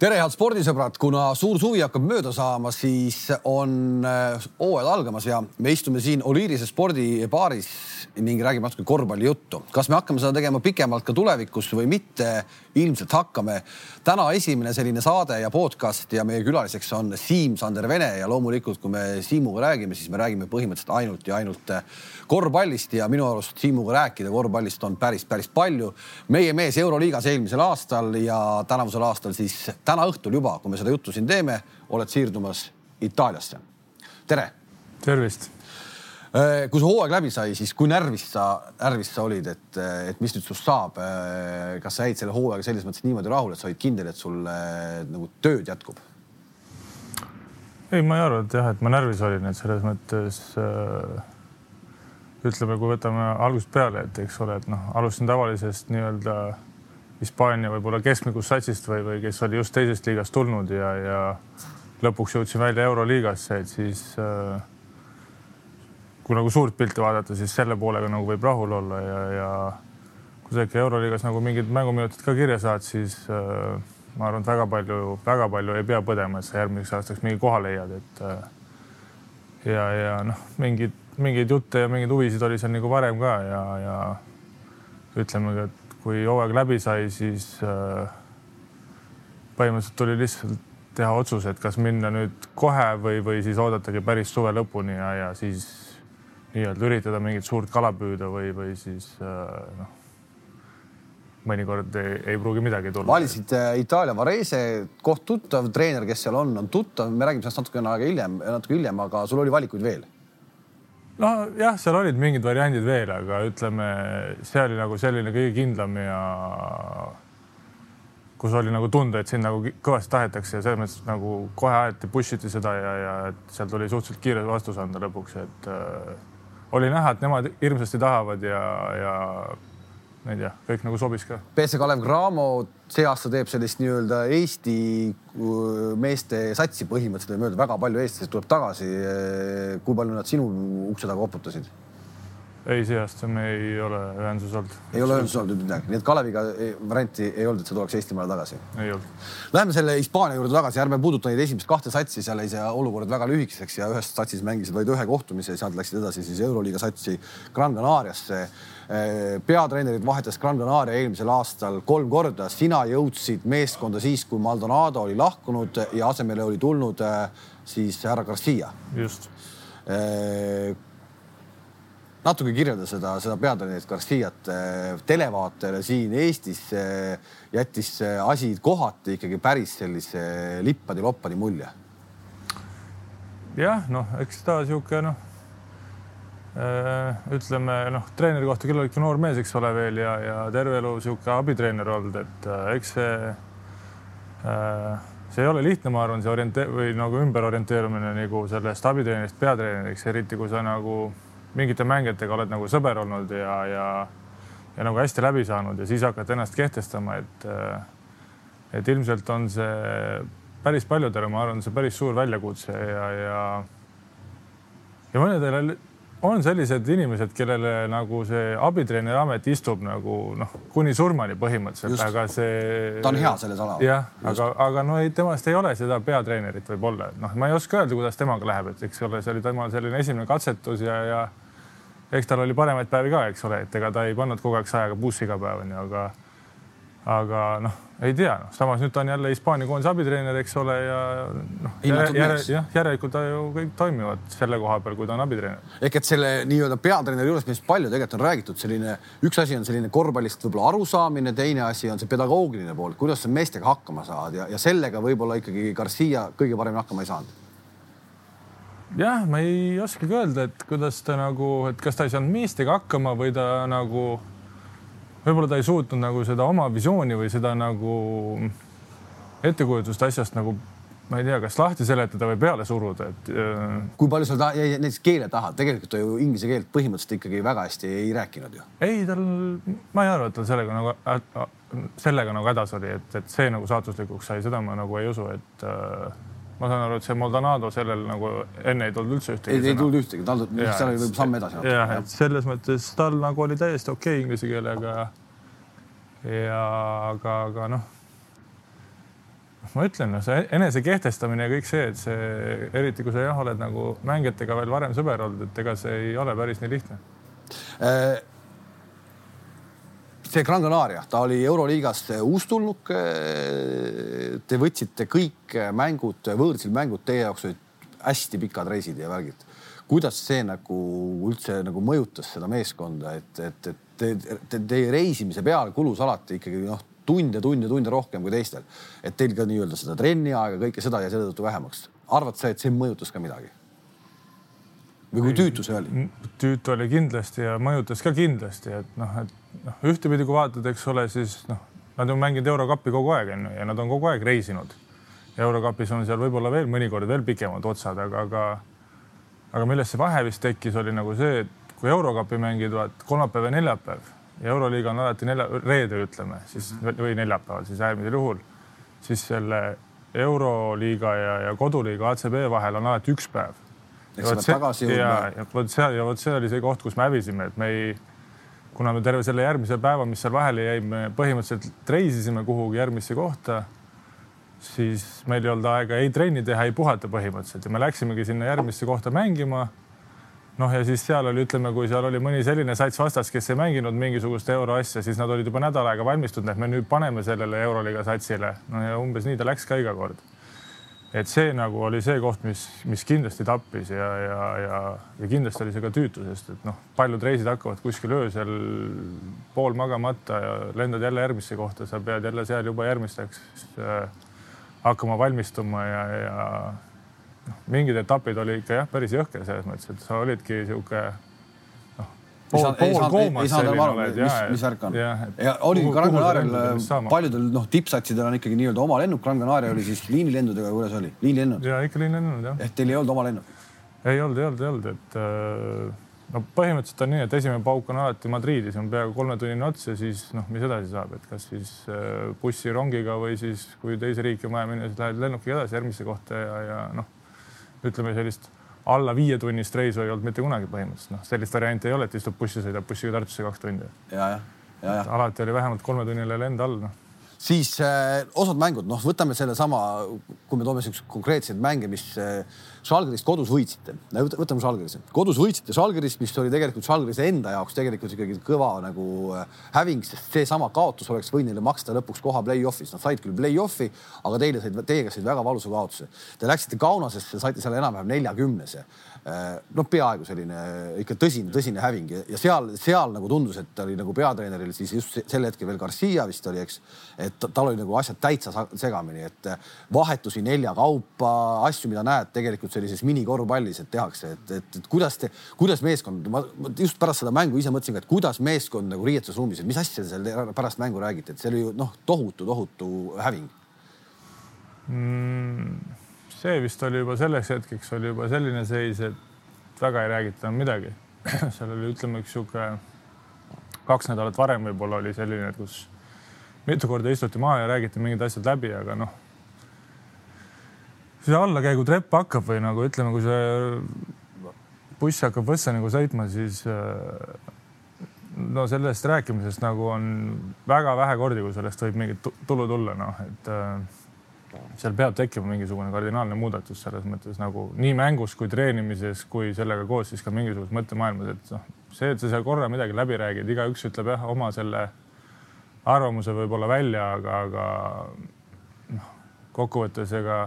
tere, head spordisõbrad, kuna suur suvi hakkab mööda saama, siis on äh, hooajad algamas ja me istume siin Oliirise spordibaaris ning räägime natuke korvpallijuttu. kas me hakkame seda tegema pikemalt ka tulevikus või mitte? ilmselt hakkame. täna esimene selline saade ja podcast ja meie külaliseks on Siim-Sander Vene ja loomulikult, kui me Siimuga räägime, siis me räägime põhimõtteliselt ainult ja ainult äh, korvpallist ja minu arust Siimuga rääkida korvpallist on päris, päris palju. meie mees Euroliigas eelmisel aastal ja tänavusel aastal siis täna õhtul juba, kui me seda juttu siin teeme, oled siirdumas Itaaliasse. tere. tervist. Äh, kui see hooaeg läbi sai, siis kui närvis sa, närvis sa olid, et, et mis nüüd sinust saab? Äh, kas sa jäid selle hooaega selles mõttes niimoodi rahule, et sa olid kindel, et sul äh, nagu tööd jätkub? ei, ma ei arva, et jah, et ma närvis olin, et selles mõttes äh, ütleme, kui võtame algusest peale, et eks ole, et noh, alustasin tavalisest nii-öelda Hispaania võib-olla keskmikust satsist või, või kes oli just teisest liigast tulnud ja, ja lõpuks jõudsin välja Euroliigasse, et siis äh, kui nagu suurt pilti vaadata, siis selle poolega nagu võib rahul olla ja, ja kui sa ikka Euroliigas nagu mingid mänguminutid ka kirja saad, siis äh, ma arvan, et väga palju, väga palju ei pea põdema, et sa järgmiseks aastaks mingi koha leiad, et äh, ja, ja noh, mingid, mingeid jutte ja mingeid huvisid oli seal nagu varem ka ja, ja ütleme ka, et kui hooaeg läbi sai, siis äh, põhimõtteliselt tuli lihtsalt teha otsus, et kas minna nüüd kohe või, või siis oodatagi päris suve lõpuni ja, ja siis nii-öelda üritada mingit suurt kala püüda või, või siis äh, noh, mõnikord ei, ei pruugi midagi tulla. valisid äh, Itaalia Varese, koht tuttav, treener, kes seal on, on tuttav, me räägime sellest natukene aega hiljem, natuke hiljem, aga sul oli valikuid veel nojah, seal olid mingid variandid veel, aga ütleme, see oli nagu selline kõige kindlam ja kus oli nagu tunda, et sind nagu kõvasti tahetakse ja selles mõttes nagu kohe aeti, push iti seda ja, ja seal tuli suhteliselt kiire vastus anda lõpuks, et äh, oli näha, et nemad hirmsasti tahavad ja, ja ma ei tea, kõik nagu sobis ka. BC Kalev Cramo see aasta teeb sellist nii-öelda Eesti äh, meeste satsi põhimõtteliselt võib öelda, väga palju eestlasi tuleb tagasi. Äh, kui palju nad sinu ukse taga koputasid? Ei, see aasta me ei ole ühenduses olnud. ei ole ühenduses olnud midagi, nii et Kaleviga varianti ei olnud, et sa tuleks Eestimaale tagasi? ei olnud. Läheme selle Hispaania juurde tagasi, ärme puuduta neid esimest kahte satsi, seal jäi see olukord väga lühikeseks ja ühes satsis mängisid vaid ühe kohtumise, sealt läksid edasi siis Euroliiga satsi Gran Canariasse. Eh, peatreenerid vahetas Gran Canaria eelmisel aastal kolm korda, sina jõudsid meeskonda siis, kui Maldonado oli lahkunud ja asemele oli tulnud eh, siis härra Garcia. just eh, natuke kirjelda seda, seda peatreenerit Garciat televaatajale siin Eestis jättis asi kohati ikkagi päris sellise lippadi-loppadi mulje. jah, noh, eks ta sihuke noh, ütleme noh, treeneri kohta küll olid ka noor mees, eks ole veel ja, ja terve elu sihuke abitreener olnud, et eks see, see ei ole lihtne, ma arvan, see oriente- või nagu ümberorienteerumine nagu sellest abitreenerist peatreeneriks, eriti kui sa nagu mingite mängijatega oled nagu sõber olnud ja, ja, ja nagu hästi läbi saanud ja siis hakkad ennast kehtestama, et, et ilmselt on see päris paljudele, ma arvan, see päris suur väljakutse ja, ja, ja mõnedele on sellised inimesed, kellele nagu see abitreeneri amet istub nagu noh, kuni surmani põhimõtteliselt, aga see. ta on hea selles alal. jah, aga, aga no ei, temast ei ole seda peatreenerit võib-olla, noh, ma ei oska öelda, kuidas temaga läheb, et eks ole, see oli temal selline esimene katsetus ja, ja eks tal oli paremaid päevi ka, eks ole, et ega ta ei pannud kogu aeg sajaga bussi iga päev onju, aga, aga noh, ei tea no., samas nüüd ta on jälle Hispaania koondise abitreener, eks ole, ja noh, jah, järelikult ta ju kõik toimivad selle koha peal, kui ta on abitreener. ehk et selle nii-öelda peatreeneri juures, millest palju tegelikult on räägitud, selline üks asi on selline korvpallist võib-olla arusaamine, teine asi on see pedagoogiline pool, kuidas sa meestega hakkama saad ja, ja sellega võib-olla ikkagi Garcia kõige paremini hakkama ei saanud jah, ma ei oskagi öelda, et kuidas ta nagu, et kas ta ei saanud meestega hakkama või ta nagu, võib-olla ta ei suutnud nagu seda oma visiooni või seda nagu ettekujutust asjast nagu ma ei tea, kas lahti seletada või peale suruda, et. Äh, kui palju seal ta jäi näiteks keele taha, tegelikult ta ju inglise keelt põhimõtteliselt ikkagi väga hästi ei rääkinud ju. ei, tal, ma ei arva, et tal sellega nagu äh,, sellega nagu hädas oli, et, et see nagu saatuslikuks sai, seda ma nagu ei usu, et äh, ma saan aru, et see Maldonado sellel nagu enne ei tulnud üldse ühtegi. ei, ei tulnud ühtegi, tal, seal võib samm edasi. jah, et selles mõttes tal nagu oli täiesti okei okay inglise keelega. ja aga, aga noh, ma ütlen, noh, see enese kehtestamine ja kõik see, et see eriti kui sa jah, oled nagu mängijatega veel varem sõber olnud, et ega see ei ole päris nii lihtne äh, see Gran Canaria, ta oli Euroliigast uustulnuk. Te võtsite kõik mängud, võõrsil mängud teie jaoks olid hästi pikad reisid ja värgid. kuidas see nagu üldse nagu mõjutas seda meeskonda, et, et, et te, te, teie reisimise peale kulus alati ikkagi noh, tunde, tunde, tunde rohkem kui teistel. et teil ka nii-öelda seda trenni aega, kõike seda ja selle tõttu vähemaks. arvad sa, et see mõjutas ka midagi? Või kui tüütu see oli? tüütu oli kindlasti ja mõjutas ka kindlasti, et noh, et noh, ühtepidi kui vaatad, eks ole, siis noh, nad on mänginud Eurokappi kogu aeg onju ja nad on kogu aeg reisinud. Eurokapis on seal võib-olla veel mõnikord veel pikemad otsad, aga, aga aga millest see vahe vist tekkis, oli nagu see, et kui Eurokapi mängid, vaat kolmapäev ja neljapäev ja Euroliiga on alati nelja, reedel ütleme siis -hmm. või neljapäeval siis äärmisel juhul, siis selle Euroliiga ja, ja koduliiga ACB vahel on alati üks päev eks pead tagasi jõudma. ja, ja vot seal ja vot see oli see koht, kus me hävisime, et me ei, kuna me terve selle järgmise päeva, mis seal vahele jäi, me põhimõtteliselt reisisime kuhugi järgmisse kohta, siis meil ei olnud aega ei trenni teha, ei puhata põhimõtteliselt ja me läksimegi sinna järgmisse kohta mängima. noh, ja siis seal oli, ütleme, kui seal oli mõni selline sats vastas, kes ei mänginud mingisugust euroasja, siis nad olid juba nädal aega valmistunud, et me nüüd paneme sellele euroliiga satsile. no ja umbes nii ta läks ka iga kord et see nagu oli see koht, mis, mis kindlasti tappis ja, ja, ja, ja kindlasti oli see ka tüütu, sest et noh, paljud reisid hakkavad kuskil öösel pool magamata ja lendad jälle järgmisse kohta, sa pead jälle seal juba järgmisteks äh, hakkama valmistuma ja, ja noh, mingid etapid oli ikka jah, päris jõhker selles mõttes, et sa olidki sihuke pool, pool koomas selline oled. mis, mis värk on. ja oli Gran Canarial paljudel noh, tippsatsidel on ikkagi nii-öelda oma lennuk. Gran Canaria oli siis liinilendudega, kuidas oli? liinilennud? ja ikka liinilennud jah. ehk teil ei olnud oma lennuk? ei olnud, ei olnud, ei olnud, et äh, no põhimõtteliselt on nii, et esimene pauk on alati Madridis, on peaaegu kolmetunnine ots ja siis noh, mis edasi saab, et kas siis äh, bussi, rongiga või siis kui teise riiki on vaja minna, siis lähed lennukiga edasi järgmisse kohta ja, ja noh, ütleme sellist alla viietunnist reisu ei olnud mitte kunagi põhimõtteliselt, noh, sellist varianti ei ole, et istub bussi, sõidab bussiga Tartusse kaks tundi. alati oli vähemalt kolmetunnine lend all, noh siis äh, osad mängud, noh, võtame sellesama, kui me toome siukseid konkreetseid mänge, mis äh, Žalgirist kodus võitsite. võtame Žalgirise, kodus võitsite Žalgirist, mis oli tegelikult Žalgirise enda jaoks tegelikult ikkagi kõva nagu äh, häving, sest seesama kaotus oleks võinud neile maksta lõpuks koha play-off'is. Nad said küll play-off'i, aga teile said, teiega said väga valusa kaotuse. Te läksite Kaunasesse, saite seal enam-vähem neljakümnese Äh, noh, peaaegu selline ikka tõsine, tõsine häving ja seal, seal nagu tundus, et oli nagu peatreeneril siis just sel hetkel veel Garcia vist oli, eks. Et tal oli nagu asjad täitsa segamini, et vahetusi nelja kaupa, asju, mida näed tegelikult sellises minikorvpallis, et tehakse, et, et, et kuidas te, kuidas meeskond, ma just pärast seda mängu ise mõtlesin ka, et kuidas meeskond nagu riietusruumis, et mis asja seal pärast mängu räägite, et see oli ju noh, tohutu, tohutu häving mm see vist oli juba selleks hetkeks oli juba selline seis, et väga ei räägita enam midagi. seal oli, ütleme, üks sihuke kaks nädalat varem võib-olla oli selline, kus mitu korda istuti maha ja räägiti mingid asjad läbi, aga noh, see allakäigutrepp hakkab või nagu ütleme, kui see buss hakkab Võssa nagu sõitma, siis no sellest rääkimisest nagu on väga vähe kordi, kui sellest võib mingit tulu tulla, noh, et seal peab tekkima mingisugune kardinaalne muudatus selles mõttes nagu nii mängus kui treenimises kui sellega koos siis ka mingisuguses mõttemaailmas, et noh, see, et sa seal korra midagi läbi räägid, igaüks ütleb jah oma selle arvamuse võib-olla välja, aga, aga noh, kokkuvõttes ega,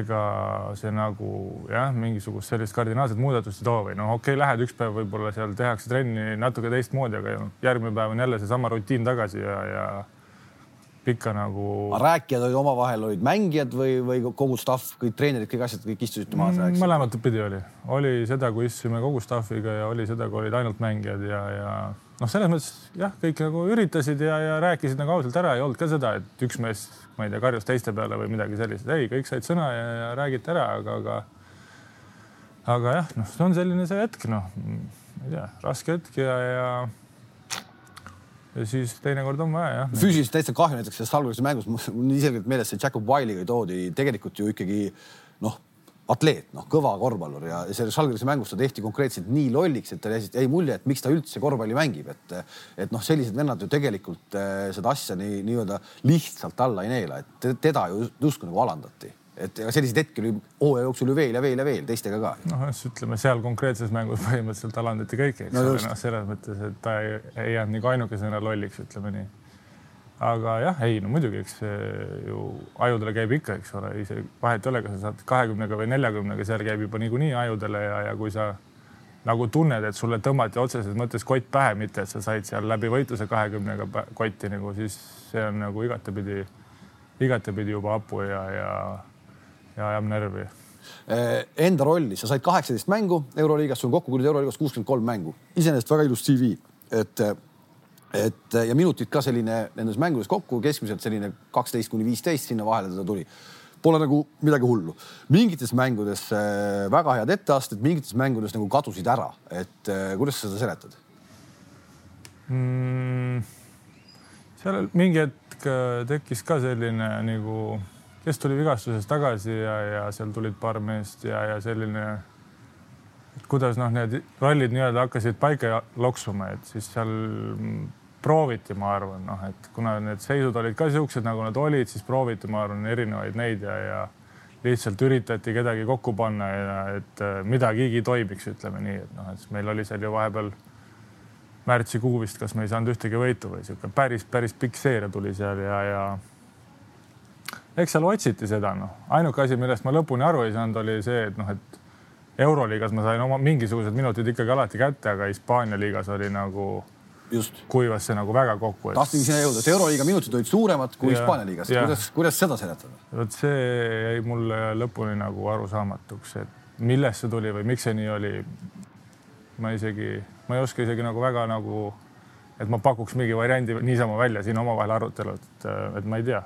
ega see nagu jah, mingisugust sellist kardinaalset muudatust ei too või noh, okei okay,, lähed üks päev võib-olla seal tehakse trenni natuke teistmoodi, aga järgmine päev on jälle seesama rutiin tagasi ja, ja pikka nagu. rääkijad olid omavahel, olid mängijad või, või kogu staff, kõik treenerid, kõik asjad, kõik istusite maas rääkisid? mõlemat pidi oli, oli seda, kui istusime kogu staff'iga ja oli seda, kui olid ainult mängijad ja, ja noh, selles mõttes jah, kõik nagu üritasid ja, ja rääkisid nagu ausalt ära, ei olnud ka seda, et üks mees, ma ei tea, karjus teiste peale või midagi sellist. ei, kõik said sõna ja, ja räägiti ära, aga, aga aga jah, noh, see on selline see hetk, noh, ma ei tea, raske hetk ja, ja ja siis teinekord on vaja jah. füüsiliselt täitsa kahju näiteks sellest alguses mängus, mul on nii selgelt meeles see Jacob Wiley'ga toodi tegelikult ju ikkagi noh, atleet, noh, kõva korvpallur ja selles Žalgirise mängus ta tehti konkreetselt nii lolliks, et talle jäi mulje, et miks ta üldse korvpalli mängib, et et noh, sellised vennad ju tegelikult äh, seda asja nii nii-öelda lihtsalt alla ei neela, et teda ju justkui nagu alandati. Et ega selliseid hetki oli hooaja jooksul ju veel ja veel ja veel teistega ka. noh, ütleme seal konkreetses mängus põhimõtteliselt alandati kõiki, eks no, ole, noh, selles mõttes, et ta ei, ei jäänud nagu ainukesena lolliks, ütleme nii aga jah, ei no muidugi, eks ju ajudele käib ikka, eks ole, isegi vahet ei ole, kas sa saad kahekümnega või neljakümnega, seal käib juba niikuinii ajudele ja, ja kui sa nagu tunned, et sulle tõmmati otseses mõttes kott pähe, mitte et sa said seal läbi võitluse kahekümnega kotti nagu, siis see on nagu igatepidi, igatepidi juba hapu ja, ja, ja ajab närvi. Eh, enda rolli, sa said kaheksateist mängu Euroliigas, sul on kokku küll Euroliigas kuuskümmend kolm mängu, iseenesest väga ilus CV, et et ja minutid ka selline nendes mängudes kokku keskmiselt selline kaksteist kuni viisteist, sinna vahele teda tuli. Pole nagu midagi hullu. mingites mängudes äh, väga head etteasted, mingites mängudes nagu kadusid ära, et äh, kuidas sa seda seletad mm,? seal mingi hetk äh, tekkis ka selline nagu, kes tuli vigastusest tagasi ja, ja seal tulid paar meest ja, ja selline et kuidas noh, need rollid nii-öelda hakkasid paika loksuma, et siis seal prooviti, ma arvan, noh, et kuna need seisud olid ka siuksed, nagu nad olid, siis prooviti, ma arvan, erinevaid neid ja, ja lihtsalt üritati kedagi kokku panna ja et äh, midagigi toimiks, ütleme nii, et noh, et meil oli seal ju vahepeal märtsikuu vist, kas me ei saanud ühtegi võitu või sihuke päris, päris pikk seeria tuli seal ja, ja eks seal otsiti seda, noh, ainuke asi, millest ma lõpuni aru ei saanud, oli see, et noh, et Euroliigas ma sain oma mingisugused minutid ikkagi alati kätte, aga Hispaania liigas oli nagu kuivas see nagu väga kokku et.... tahtsingi sinna jõuda, et Euroliiga minutid olid suuremad kui Hispaania liigas. kuidas, kuidas seda seletada? vot see jäi mulle lõpuni nagu arusaamatuks, et millest see tuli või miks see nii oli. ma isegi, ma ei oska isegi nagu väga nagu, et ma pakuks mingi variandi niisama välja siin omavahel arutelud, et, et ma ei tea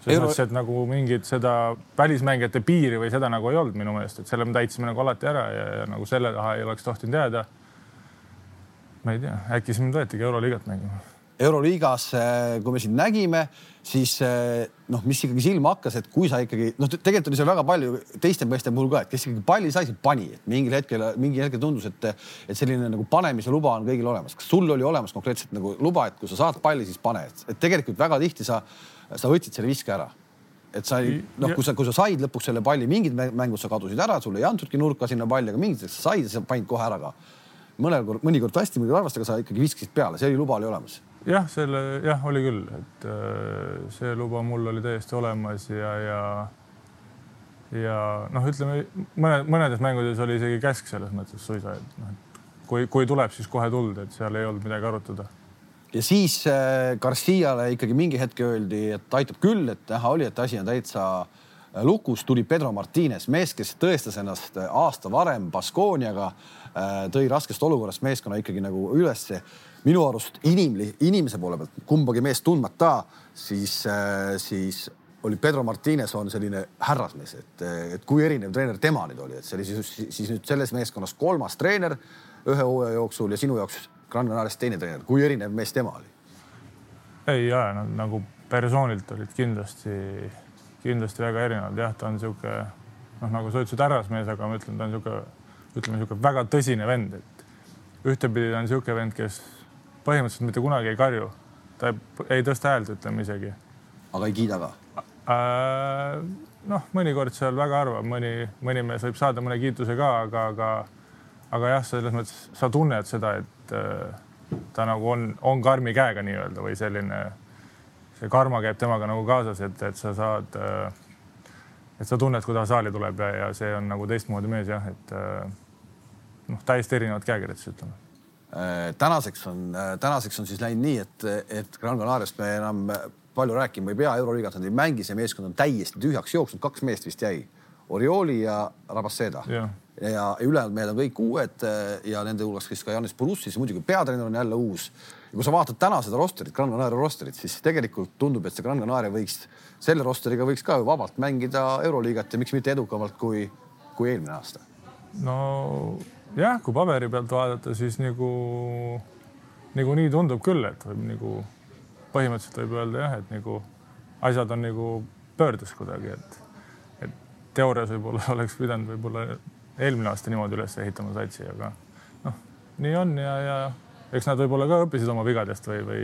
selles Euro... mõttes, et nagu mingit seda välismängijate piiri või seda nagu ei olnud minu meelest, et selle me täitsime nagu alati ära ja, ja nagu selle taha ei oleks tohtinud jääda ma ei tea, äkki siis mind võetigi Euroliigat mängima. Euroliigas, kui me sind nägime, siis äh, noh, mis ikkagi silma hakkas, et kui sa ikkagi noh, tegelikult oli seal väga palju teiste meeste puhul ka, et kes ikkagi palli sai, siis pani, et mingil hetkel, mingil hetkel tundus, et, et selline nagu panemise luba on kõigil olemas. kas sul oli olemas konkreetselt nagu luba, et kui sa saad palli, siis pane, et tegelikult väga tihti sa, sa võtsid selle viske ära. Et sa ei, noh, kui sa, kui sa said lõpuks selle palli, mingid mängud sa kadusid ära, sul ei antudki nurka sinna palli, aga mingid sa said sa panid kohe ära ka mõnel kord, mõnikord hästi, mõnikord halvasti, aga sa ikkagi viskasid peale, see luba oli olemas. jah, selle jah, oli küll, et äh, see luba mul oli täiesti olemas ja, ja ja noh, ütleme mõne, mõnedes mängudes oli isegi käsk selles mõttes suisa, et noh, et kui, kui tuleb, siis kohe tuld, et seal ei olnud midagi arutada. ja siis äh, Garciale ikkagi mingi hetk öeldi, et aitab küll, et näha oli, et asi on täitsa äh, lukus, tuli Pedro Martines, mees, kes tõestas ennast aasta varem Baskooniaga tõi raskest olukorrast meeskonna ikkagi nagu ülesse. minu arust inimli, inimese poole pealt kumbagi meest tundmata, siis, äh, siis oli Pedro Martines on selline härrasmees, et, et kui erinev treener tema nüüd oli, et see oli siis, siis nüüd selles meeskonnas kolmas treener ühe hooaja jooksul ja sinu jaoks Gran Canariast teine treener, kui erinev mees tema oli? ei ja no, nagu persoonilt olid kindlasti, kindlasti väga erinevad, jah, ta on niisugune noh, nagu sa ütlesid, härrasmees, aga ma ütlen, ta on niisugune ütleme niisugune väga tõsine vend, et ühtepidi on niisugune vend, kes põhimõtteliselt mitte kunagi ei karju, ta ei, ei tõsta häält, ütleme isegi. aga ei kiida ka äh,? noh, mõnikord seal väga harva, mõni, mõni mees võib saada mõne kiituse ka, aga, aga, aga jah, selles mõttes sa tunned seda, et äh, ta nagu on, on karmi käega nii-öelda või selline, see karma käib temaga nagu kaasas, et, et sa saad äh, et sa tunned, kui ta saali tuleb ja, ja see on nagu teistmoodi mees jah, et äh, noh, täiesti erinevad käekirjad siis ütleme äh, tänaseks on, äh, tänaseks on siis läinud nii, et, et Gran Canariast me enam palju rääkima ei pea, Euroliigas nad ei mängi, see meeskond on täiesti tühjaks jooksnud, kaks meest vist jäi. Orioli ja Rabaseda. ja, ja ülejäänud mehed on kõik uued ja nende hulgas, kes ka Janis Borussis, muidugi peatreener on jälle uus. Ja kui sa vaatad täna seda rosterit, Gran Canaria rosterit, siis tegelikult tundub, et see Gran Canaria võiks selle rosteriga võiks ka ju vabalt mängida Euroliigat ja miks mitte edukamalt kui, kui eelmine aasta. no jah, kui paberi pealt vaadata, siis nagu niikuinii tundub küll, et võib nagu põhimõtteliselt võib öelda jah, et nagu asjad on nagu pöördes kuidagi, et, et teoorias võib-olla oleks pidanud võib-olla eelmine aasta niimoodi üles ehitama satsi, aga noh, nii on ja, ja eks nad võib-olla ka õppisid oma vigadest või, või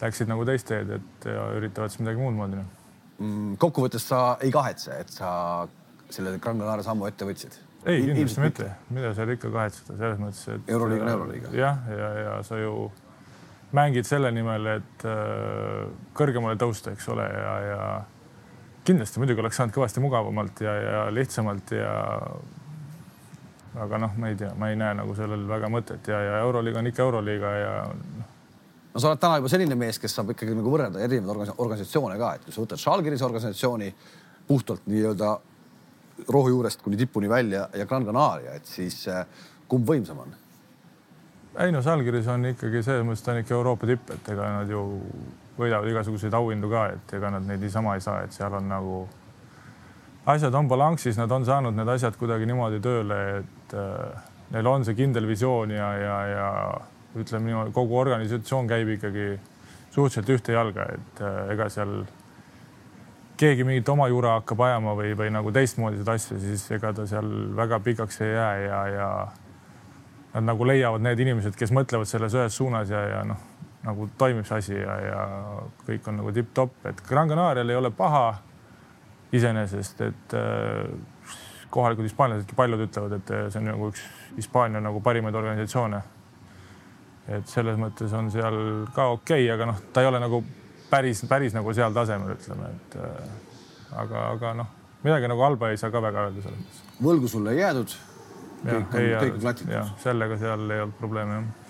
läksid nagu teist teed, et üritavad siis midagi muud moodi mm,. kokkuvõttes sa ei kahetse, et sa selle Gran Canaria sammu ette võtsid? ei, kindlasti mitte, mida seal ikka kahetseda, selles mõttes, et. euroliiga on euroliiga. jah, ja, ja, ja sa ju mängid selle nimel, et äh, kõrgemale tõusta, eks ole, ja, ja kindlasti muidugi oleks saanud kõvasti mugavamalt ja, ja lihtsamalt ja aga noh, ma ei tea, ma ei näe nagu sellel väga mõtet ja, ja Euroliiga on ikka Euroliiga ja noh. no sa oled täna juba selline mees, kes saab ikkagi nagu võrrelda erinevaid organisatsioone ka, et kui sa võtad Schalgirise organisatsiooni puhtalt nii-öelda rohujuurest kuni tipuni välja ja Gran Canaria, et siis äh, kumb võimsam on? ei no Žalgiris on ikkagi selles mõttes ta on ikka Euroopa tipp, et ega nad ju võidavad igasuguseid auhindu ka, et ega nad neid niisama ei saa, et seal on nagu asjad on balanssis, nad on saanud need asjad kuidagi niimoodi tööle, et äh, neil on see kindel visioon ja, ja, ja ütleme niimoodi, kogu organisatsioon käib ikkagi suhteliselt ühte jalga, et äh, ega seal keegi mingit oma jura hakkab ajama või, või nagu teistmoodi seda asja, siis ega ta seal väga pikaks ei jää ja, ja nad nagu leiavad need inimesed, kes mõtlevad selles ühes suunas ja, ja noh, nagu toimib see asi ja, ja kõik on nagu tipp-topp, et Gran Canarial ei ole paha iseenesest, et äh, kohalikud hispaanlasedki paljud ütlevad, et äh, see on nagu üks Hispaania nagu parimaid organisatsioone. et selles mõttes on seal ka okei okay,, aga noh, ta ei ole nagu päris, päris nagu seal tasemel, ütleme, et äh, aga, aga noh, midagi nagu halba ei saa ka väga öelda selles mõttes. võlgu sulle ei jäädud kõik on, kõik on klatitud. sellega seal ei olnud probleeme jah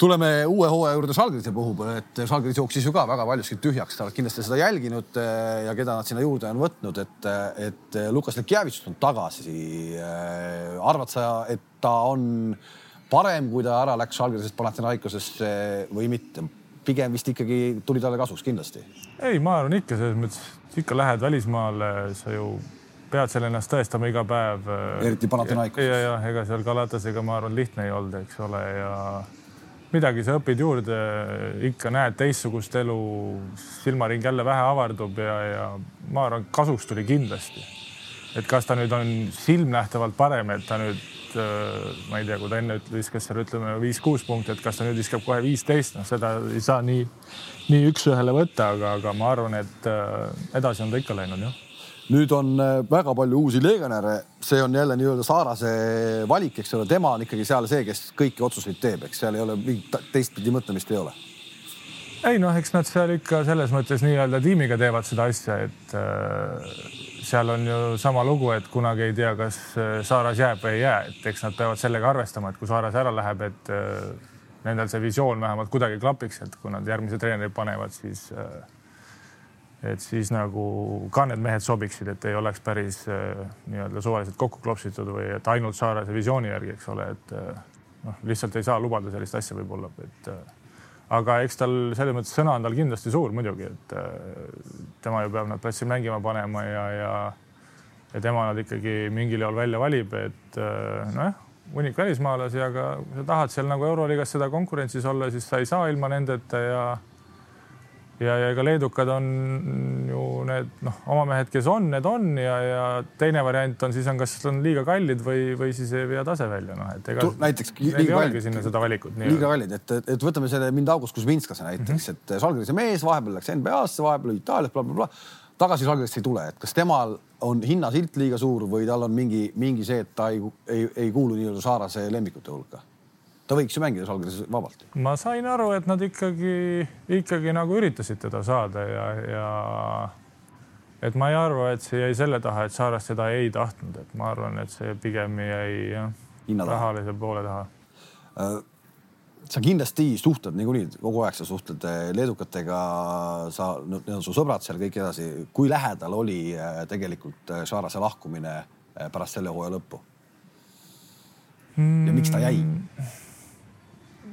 tuleme uue hooaja juurde Žalgirise puhul, et Žalgiris jooksis ju ka väga paljuski tühjaks, sa oled kindlasti seda jälginud eh, ja keda nad sinna juurde on võtnud, et, et Lukas Lekjavitš on tagasi. Eh, arvad sa, et ta on parem, kui ta ära läks Žalgirisest Panathinaikosesse või mitte? pigem vist ikkagi tuli talle kasuks kindlasti. ei, ma arvan ikka selles mõttes, ikka lähed välismaale, sa ju pead seal ennast tõestama iga päev. Eriti Panathinaikos. ja, ja ega seal Galatasega, ma arvan, lihtne ei olnud, eks ole, ja midagi sa õpid juurde, ikka näed teistsugust elu, silmaring jälle vähe avardub ja, ja ma arvan, kasuks tuli kindlasti. et kas ta nüüd on silmnähtavalt parem, et ta nüüd äh, ma ei tea, kui ta enne viskas seal ütleme viis-kuus punkti, et kas ta nüüd viskab kohe viisteist, noh, seda ei saa nii, nii üks-ühele võtta, aga, aga ma arvan, et äh, edasi on ta ikka läinud jah nüüd on äh, väga palju uusi legionäre, see on jälle nii-öelda Saarase valik, eks ole, tema on ikkagi seal see, kes kõiki otsuseid teeb, eks. Seal ei ole mingit teistpidi mõtlemist ei ole. ei noh, eks nad seal ikka selles mõttes nii-öelda tiimiga teevad seda asja, et äh, seal on ju sama lugu, et kunagi ei tea, kas äh, Saaras jääb või ei jää, et eks nad peavad sellega arvestama, et kui Saaras ära läheb, et äh, nendel see visioon vähemalt kuidagi klapiks, et kui nad järgmise treeneri panevad, siis äh, et siis nagu ka need mehed sobiksid, et ei oleks päris äh, nii-öelda suvaliselt kokku klopsitud või et ainult Saarese visiooni järgi, eks ole, et äh, noh, lihtsalt ei saa lubada sellist asja võib-olla, et äh, aga eks tal selles mõttes sõna on tal kindlasti suur muidugi, et tema ju peab nad platsil mängima panema ja, ja ja tema nad ikkagi mingil jaol välja valib, et nojah, hunnik välismaalasi, aga kui sa tahad seal nagu Euroliigas seda konkurentsis olla, siis sa ei saa ilma nendeta ja ja, ja ega leedukad on ju need noh, oma mehed, kes on, need on ja, ja teine variant on siis on, kas on liiga kallid või, või siis ei vea tase välja, noh et ega. näiteks liiga kallid. sinna seda valikut. liiga kallid, et, et, võtame selle mind August Kuzminskase näiteks mm, -hmm. et Žalgirise mees vahepeal läks NBA-sse, vahepeal Itaalias bla,, blablabla. tagasi Žalgirisse ei tule, et kas temal on hinnasilt liiga suur või tal on mingi, mingi see, et ta ei, ei, ei kuulu nii-öelda Saarase lemmikute hulka ta võiks ju mängida Žalgirises vabalt. ma sain aru, et nad ikkagi, ikkagi nagu üritasid teda saada ja, ja et ma ei arva, et see jäi selle taha, et Saaras seda ei tahtnud, et ma arvan, et see pigem jäi jah, rahalise poole taha äh, sa kindlasti suhtled niikuinii kogu aeg, sa suhtled äh, leedukatega, sa, need on su sõbrad seal kõik edasi. kui lähedal oli äh, tegelikult Saarase lahkumine pärast selle hooaja lõppu? ja miks ta jäi mm.?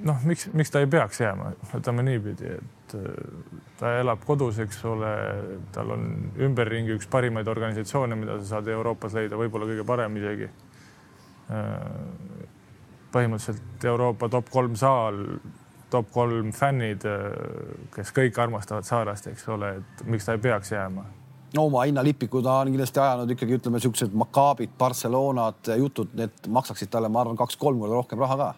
Noh, miks, miks ta ei peaks jääma, võtame niipidi, et äh, ta elab kodus, eks ole, tal on ümberringi üks parimaid organisatsioone, mida sa saad Euroopas leida, võib-olla kõige parem isegi. Äh, põhimõtteliselt Euroopa top kolm saal, top kolm fännid, äh, kes kõik armastavad Saarast, eks ole, et miks ta ei peaks jääma. no oma hinnalipiku ta on kindlasti ajanud ikkagi ütleme siuksed Makaabid, Barcelonad, jutud, need maksaksid talle, ma arvan, kaks-kolm korda rohkem raha ka.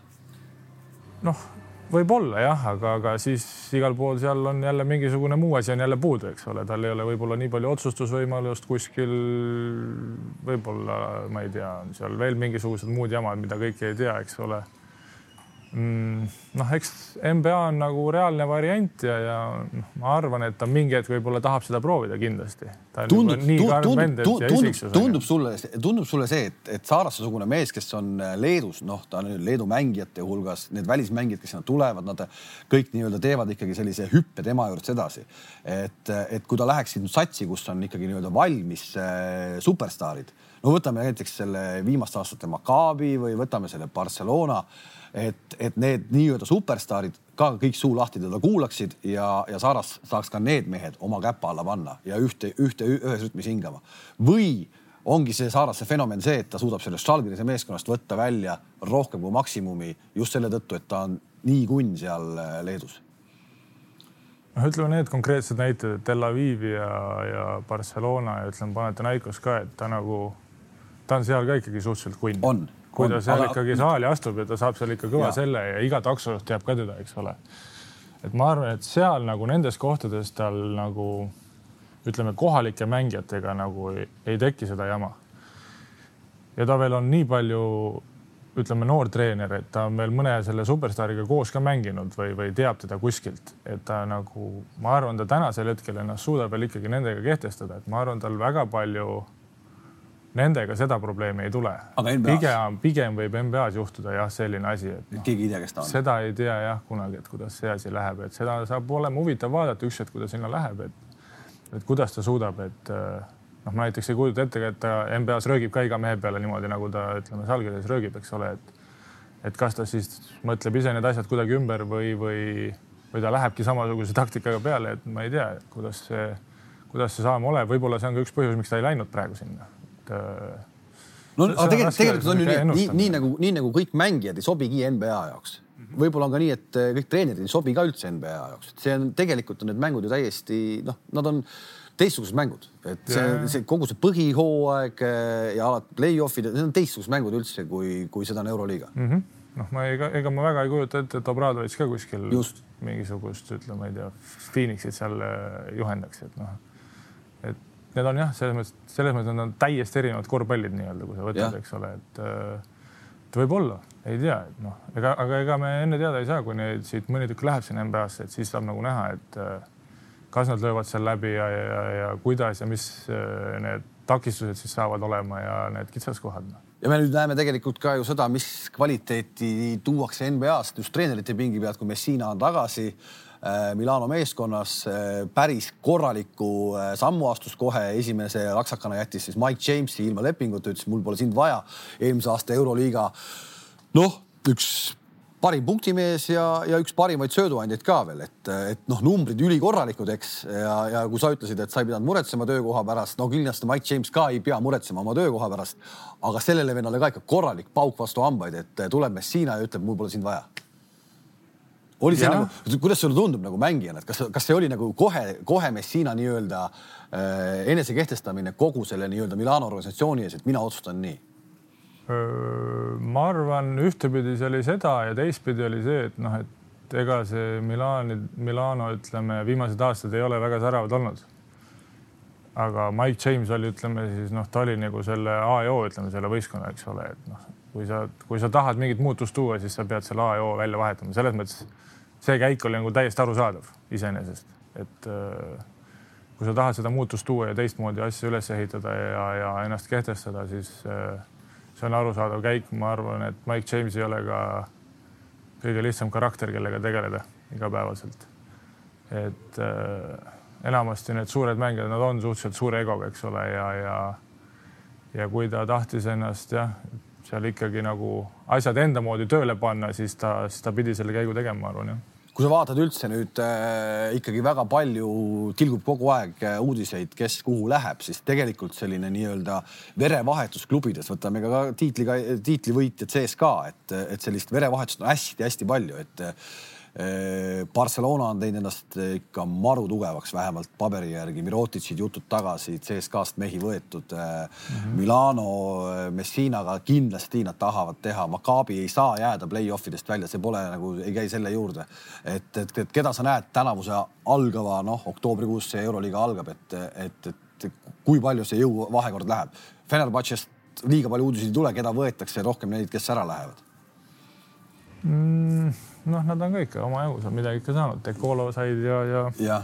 Noh, võib-olla jah, aga, aga siis igal pool seal on jälle mingisugune muu asi on jälle puudu, eks ole, tal ei ole võib-olla nii palju otsustusvõimalust kuskil. võib-olla ma ei tea, seal veel mingisugused muud jamad, mida kõike ei tea, eks ole. Noh, eks NBA on nagu reaalne variant ja, ja noh, ma arvan, et ta mingi hetk võib-olla tahab seda proovida kindlasti. tundub, tundub, tundub, tundub sulle, tundub sulle see, et, et Saarasse-sugune mees, kes on äh, Leedus, noh, ta on Leedu mängijate hulgas, need välismängijad, kes sinna tulevad, nad kõik nii-öelda teevad ikkagi sellise hüppe tema juurest edasi. et, et kui ta läheks nüüd satsi, kus on ikkagi nii-öelda valmis äh, superstaarid, no võtame näiteks selle viimaste aastate Maccabi või võtame selle Barcelona et, et need nii-öelda superstaarid ka kõik suu lahti teda kuulaksid ja, ja Saaras saaks ka need mehed oma käpa alla panna ja ühte, ühte, ühes rütmis hingama. või ongi see Saarasse fenomen see, et ta suudab sellest Žalgirise meeskonnast võtta välja rohkem kui maksimumi just selle tõttu, et ta on nii kunn seal äh, Leedus noh, ütleme need konkreetsed näited, et Tel Aviv ja, ja Barcelona ja ütleme Panathinaikos ka, et ta nagu, ta on seal ka ikkagi suhteliselt kunn. on kui ta seal aga... ikkagi saali astub ja ta saab seal ikka kõva ja. selle ja iga taksojuht teab ka teda, eks ole. et ma arvan, et seal nagu nendes kohtades tal nagu ütleme, kohalike mängijatega nagu ei, ei teki seda jama. ja ta veel on nii palju, ütleme, noor treener, et ta on veel mõne selle superstaariga koos ka mänginud või, või teab teda kuskilt, et ta nagu, ma arvan, ta tänasel hetkel ennast suudab veel ikkagi nendega kehtestada, et ma arvan, tal väga palju Nendega seda probleemi ei tule. pigem, pigem võib NBA-s juhtuda jah, selline asi, et no, keegi ei tea, kes ta on. seda ei tea jah kunagi, et kuidas see asi läheb, et seda saab olema huvitav vaadata üks hetk, kuidas sinna läheb, et, et kuidas ta suudab, et noh, ma näiteks ei kujuta ette, et ta NBA-s röögib ka iga mehe peale niimoodi, nagu ta ütleme, Salgirises röögib, eks ole, et et kas ta siis mõtleb ise need asjad kuidagi ümber või, või, või ta lähebki samasuguse taktikaga peale, et ma ei tea, kuidas see, kuidas see saama oleb, võib-olla see on ka üks põhjus, miks ta ei läinud praegu sinna et. no aga tegelikult, tegelikult on ju nii, nii, nii nagu, nii nagu kõik mängijad ei sobigi NBA jaoks. võib-olla on ka nii, et kõik treenerid ei sobi ka üldse NBA jaoks, et see on tegelikult on need mängud ju täiesti noh, nad on teistsugused mängud, et see, see kogu see põhihooaeg eh, ja alati play-off'id, need on teistsugused mängud üldse, kui, kui seda on Euroliiga mm. -hmm noh, ma ei, ega ma väga ei kujuta ette, et Obradovitš ka kuskil Just. mingisugust, ütleme, ma ei tea, Phoenixit seal juhendaks, et noh, need on jah, selles mõttes, selles mõttes nad on täiesti erinevad korvpallid nii-öelda, kui sa võtad, eks ole, et et võib-olla, ei tea, et noh, ega, aga ega me enne teada ei saa, kui neid siit mõni tükk läheb sinna NBA-sse, et siis saab nagu näha, et kas nad löövad seal läbi ja, ja, ja kuidas ja mis need takistused siis saavad olema ja need kitsaskohad. Noh. ja me nüüd näeme tegelikult ka ju seda, mis kvaliteeti tuuakse NBA-st just treenerite pingi pealt, kui Messina on tagasi Äh, Milano meeskonnas äh, päris korraliku äh, sammu astus kohe, esimese laksakana jättis siis Mike Jamesi ilma lepinguta, ütles, mul pole sind vaja. eelmise aasta Euroliiga noh, üks parim punktimees ja, ja üks parimaid sööduandjaid ka veel, et, et noh, numbrid ülikorralikud, eks. ja, ja kui sa ütlesid, et sa ei pidanud muretsema töökoha pärast, no kindlasti Mike James ka ei pea muretsema oma töökoha pärast. aga sellele vennale ka ikka korralik pauk vastu hambaid, et tuleb Messina ja ütleb, mul pole sind vaja oli see ja. nagu, kuidas sulle tundub nagu mängijana, et kas, kas see oli nagu kohe, kohe Messina nii-öelda äh, enesekehtestamine kogu selle nii-öelda Milano organisatsiooni ees, et mina otsustan nii? ma arvan, ühtepidi see oli seda ja teistpidi oli see, et noh, et ega see Milani, Milano, ütleme, viimased aastad ei ole väga säravad olnud. aga Mike James oli, ütleme siis noh, ta oli nagu selle A ja O, ütleme selle võistkonna, eks ole, et noh, kui sa, kui sa tahad mingit muutust tuua, siis sa pead selle A ja O välja vahetama, selles mõttes see käik oli nagu täiesti arusaadav iseenesest, et äh, kui sa tahad seda muutust tuua ja teistmoodi asja üles ehitada ja, ja ennast kehtestada, siis äh, see on arusaadav käik, ma arvan, et Mike James ei ole ka kõige lihtsam karakter, kellega tegeleda igapäevaselt. et äh, enamasti need suured mängijad, nad on suhteliselt suure egoga, eks ole, ja, ja ja kui ta tahtis ennast jah, seal ikkagi nagu asjad enda moodi tööle panna, siis ta, siis ta pidi selle käigu tegema, ma arvan jah. Kui sa vaatad üldse nüüd äh, ikkagi väga palju tilgub kogu aeg äh, uudiseid, kes kuhu läheb, siis tegelikult selline nii-öelda verevahetus klubides, võtame ka tiitliga, tiitlivõitjad sees ka, et, et sellist verevahetust on hästi-hästi palju, et Barcelona on teinud ennast ikka maru tugevaks, vähemalt paberi järgi. Mirotitšid jutud tagasi, CSKA-st mehi võetud mm. -hmm. Milano, Messinaga kindlasti nad tahavad teha. Maccabi ei saa jääda play-off idest välja, see pole nagu, ei käi selle juurde. et, et, et keda sa näed tänavuse algava, noh, oktoobrikuus see Euroliiga algab, et, et, et kui palju see jõuvahekord läheb. Fenerbahce'st liiga palju uudiseid ei tule, keda võetakse, rohkem neid, kes ära lähevad mm,? Noh, nad on ka ikka omajagu seal midagi ikka saanud, Dekolo said ja, ja, ja..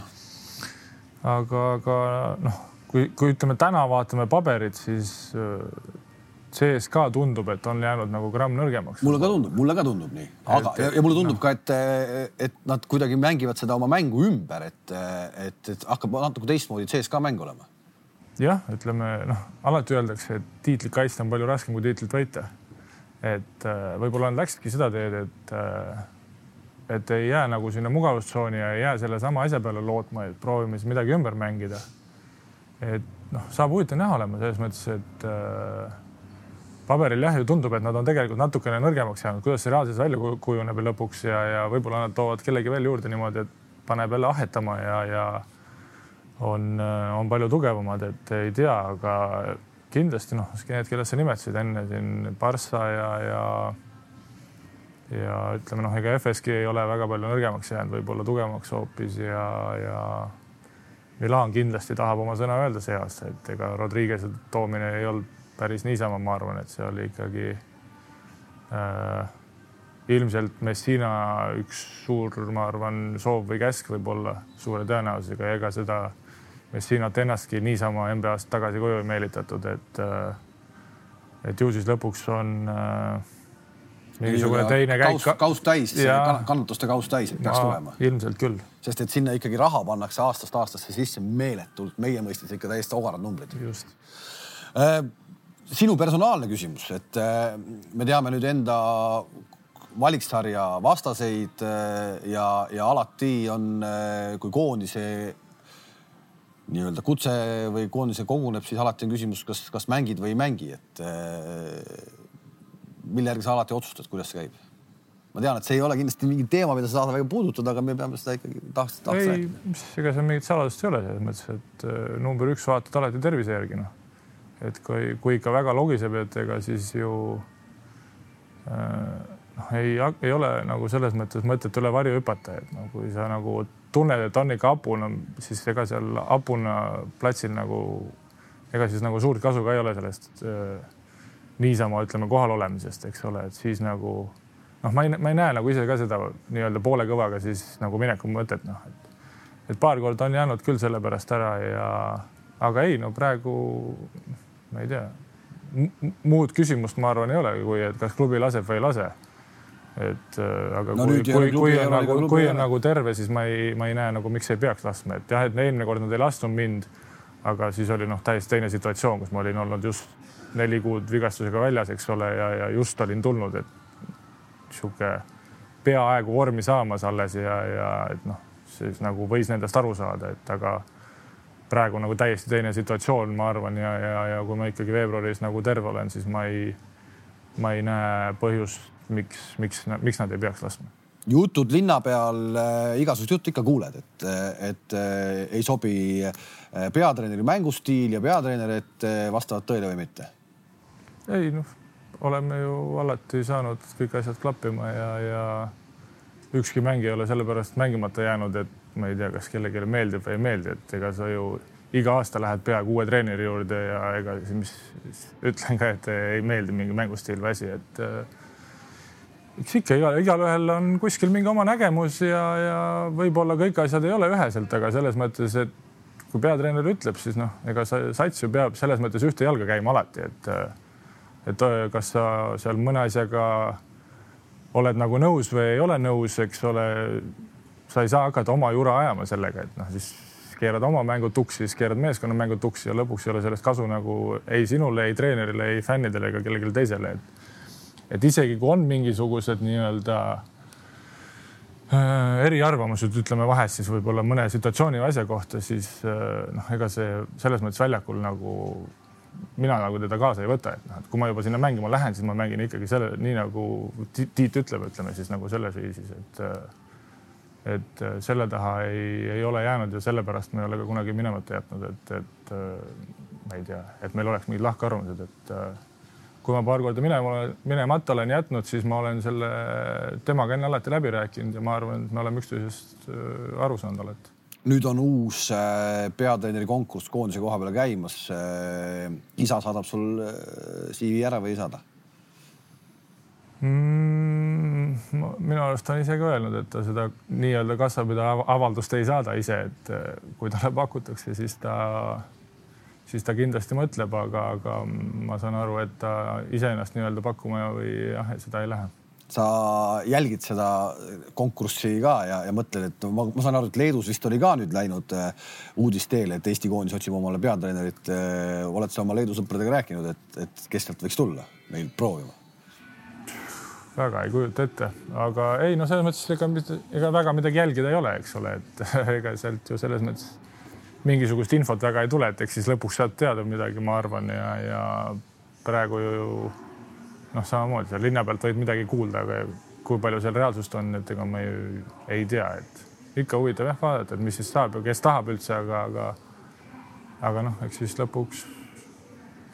aga, aga noh, kui, kui ütleme täna vaatame paberit, siis äh, CSKA tundub, et on jäänud nagu gramm nõrgemaks. mulle ka tundub, mulle ka tundub nii, aga et, ja, ja mulle tundub no. ka, et, et nad kuidagi mängivad seda oma mängu ümber, et, et, et hakkab natuke teistmoodi CSKA mäng olema. jah, ütleme noh, alati öeldakse, et tiitlit kaitsta on palju raskem kui tiitlit võita et äh, võib-olla nad läksidki seda teed, et äh, et ei jää nagu sinna mugavustsooni ja ei jää sellesama asja peale lootma, et proovime siis midagi ümber mängida. et noh, saab huvitav näha olema selles mõttes, et äh, paberil jah, ju tundub, et nad on tegelikult natukene nõrgemaks jäänud, kuidas see reaalsuses välja kujuneb lõpuks ja, ja võib-olla nad toovad kellegi veel juurde niimoodi, et paneb jälle ahetama ja, ja on, on palju tugevamad, et ei tea, aga kindlasti noh, need, kellest sa nimetasid enne siin, Barca ja, ja ja ütleme noh, ega FSG ei ole väga palju nõrgemaks jäänud, võib-olla tugevamaks hoopis ja, ja Milan kindlasti tahab oma sõna öelda see aasta, et ega Rodriguez'e toomine ei olnud päris niisama, ma arvan, et see oli ikkagi äh, ilmselt Messina üks suur, ma arvan, soov või käsk võib-olla suure tõenäosusega, ega seda Messinat ennastki niisama NBA-st tagasi koju ei meelitatud, et äh, et ju siis lõpuks on äh, mingisugune teine käik. kaus, kaus täis, kannatuste kaus täis peaks tulema. ilmselt küll. sest et sinna ikkagi raha pannakse aastast aastasse sisse meeletult, meie mõistes ikka täiesti ogarad numbrid. just äh,. sinu personaalne küsimus, et äh, me teame nüüd enda valiksarja vastaseid äh, ja, ja alati on, äh, kui koondise nii-öelda kutse või koondise koguneb, siis alati on küsimus, kas, kas mängid või ei mängi, et äh, mille järgi sa alati otsustad, kuidas see käib? ma tean, et see ei ole kindlasti mingi teema, mida sa saad väga puudutada, aga me peame seda ikkagi tahaks, tahaks ei, ega seal mingit saladust ei ole selles mõttes, et äh, number üks vaatad alati tervise järgi noh. et kui, kui ikka väga logiseb, et ega siis ju äh, noh, ei, ei ole nagu selles mõttes mõtet üle varju hüpata, et no kui sa nagu tunned, et on ikka hapuna, siis ega seal hapuna platsil nagu, ega siis nagu suurt kasu ka ei ole sellest äh, niisama ütleme kohal olemisest, eks ole, et siis nagu noh, ma ei, ma ei näe nagu ise ka seda nii-öelda poole kõvaga siis nagu mineku mõtet, noh, et, et paar korda on jäänud küll sellepärast ära ja aga ei, no praegu ma ei tea, muud küsimust, ma arvan, ei ole, kui et kas klubi laseb või ei lase et äh, aga no, kui, kui, kui on nagu, kui on nagu terve, siis ma ei, ma ei näe nagu, miks ei peaks laskma, et jah, et eelmine kord nad ei lasknud mind. aga siis oli noh, täiesti teine situatsioon, kus ma olin olnud just neli kuud vigastusega väljas, eks ole, ja, ja just olin tulnud, et sihuke peaaegu vormi saamas alles ja, ja et noh, siis nagu võis nendest aru saada, et aga praegu nagu täiesti teine situatsioon, ma arvan, ja, ja, ja kui ma ikkagi veebruaris nagu terve olen, siis ma ei, ma ei näe põhjust miks, miks, miks nad ei peaks laskma? jutud linna peal äh,, igasugust juttu ikka kuuled, et, et äh, ei sobi peatreeneri mängustiil ja peatreener, et äh, vastavad tõele või mitte? Ei noh, oleme ju alati saanud kõik asjad klappima ja, ja ükski mäng ei ole sellepärast mängimata jäänud, et ma ei tea, kas kellelegi meeldib või ei meeldi, et ega sa ju iga aasta lähed peaaegu uue treeneri juurde ja ega mis ütlen ka, et ei meeldi mingi mängustiil või asi, et äh, eks ikka igal, igalühel on kuskil mingi oma nägemus ja, ja võib-olla kõik asjad ei ole üheselt, aga selles mõttes, et kui peatreener ütleb, siis noh, ega sats ju peab selles mõttes ühte jalga käima alati, et et kas sa seal mõne asjaga oled nagu nõus või ei ole nõus, eks ole. sa ei saa hakata oma jura ajama sellega, et noh, siis keerad oma mängud tuksi, siis keerad meeskonna mängud tuksi ja lõpuks ei ole sellest kasu nagu ei sinule, ei treenerile, ei fännidele ega kellelegi teisele, et et isegi kui on mingisugused nii-öelda äh, eriarvamused, ütleme vahest siis võib-olla mõne situatsiooni või asja kohta, siis äh, noh, ega see selles mõttes väljakul nagu mina nagu teda kaasa ei võta, et noh, et kui ma juba sinna mängima lähen, siis ma mängin ikkagi selle nii nagu Tiit ütleb, ütleme siis nagu selles viisis, et äh, et selle taha ei, ei ole jäänud ja sellepärast me ei ole ka kunagi minemata jätnud, et, et ma ei tea, et meil oleks mingid lahkarvamused, et kui ma paar korda minema, minemata olen jätnud, siis ma olen selle temaga enne alati läbi rääkinud ja ma arvan, et me oleme üksteisest äh, aru saanud alati. Nüüd on uus äh, peatreeneri konkurss koondise koha peale käimas. Äh, isa saadab sul CV ära või ei saada mm,? minu arust on ise ka öelnud, et ta seda nii-öelda kassapidaja avaldust ei saada ise, et kui talle pakutakse, siis ta siis ta kindlasti mõtleb, aga, aga ma saan aru, et ta iseennast nii-öelda pakkuma või jah, seda ei lähe sa jälgid seda konkurssi ka ja, ja mõtled, et ma, ma saan aru, et Leedus vist oli ka nüüd läinud äh, uudisteele, et Eesti koondis otsib omale peatreenerit äh,. oled sa oma Leedu sõpradega rääkinud, et, et kes sealt võiks tulla meil proovima? väga ei kujuta ette, aga ei no selles mõttes ega, ega väga midagi jälgida ei ole, eks ole, et ega sealt ju selles mõttes mingisugust infot väga ei tule, et eks siis lõpuks saad teada midagi, ma arvan, ja, ja praegu ju noh, samamoodi seal linna pealt võid midagi kuulda, aga kui palju seal reaalsust on, et ega ma ju ei tea, et ikka huvitav jah vaadata, et mis siis saab ja kes tahab üldse, aga, aga aga noh, eks siis lõpuks,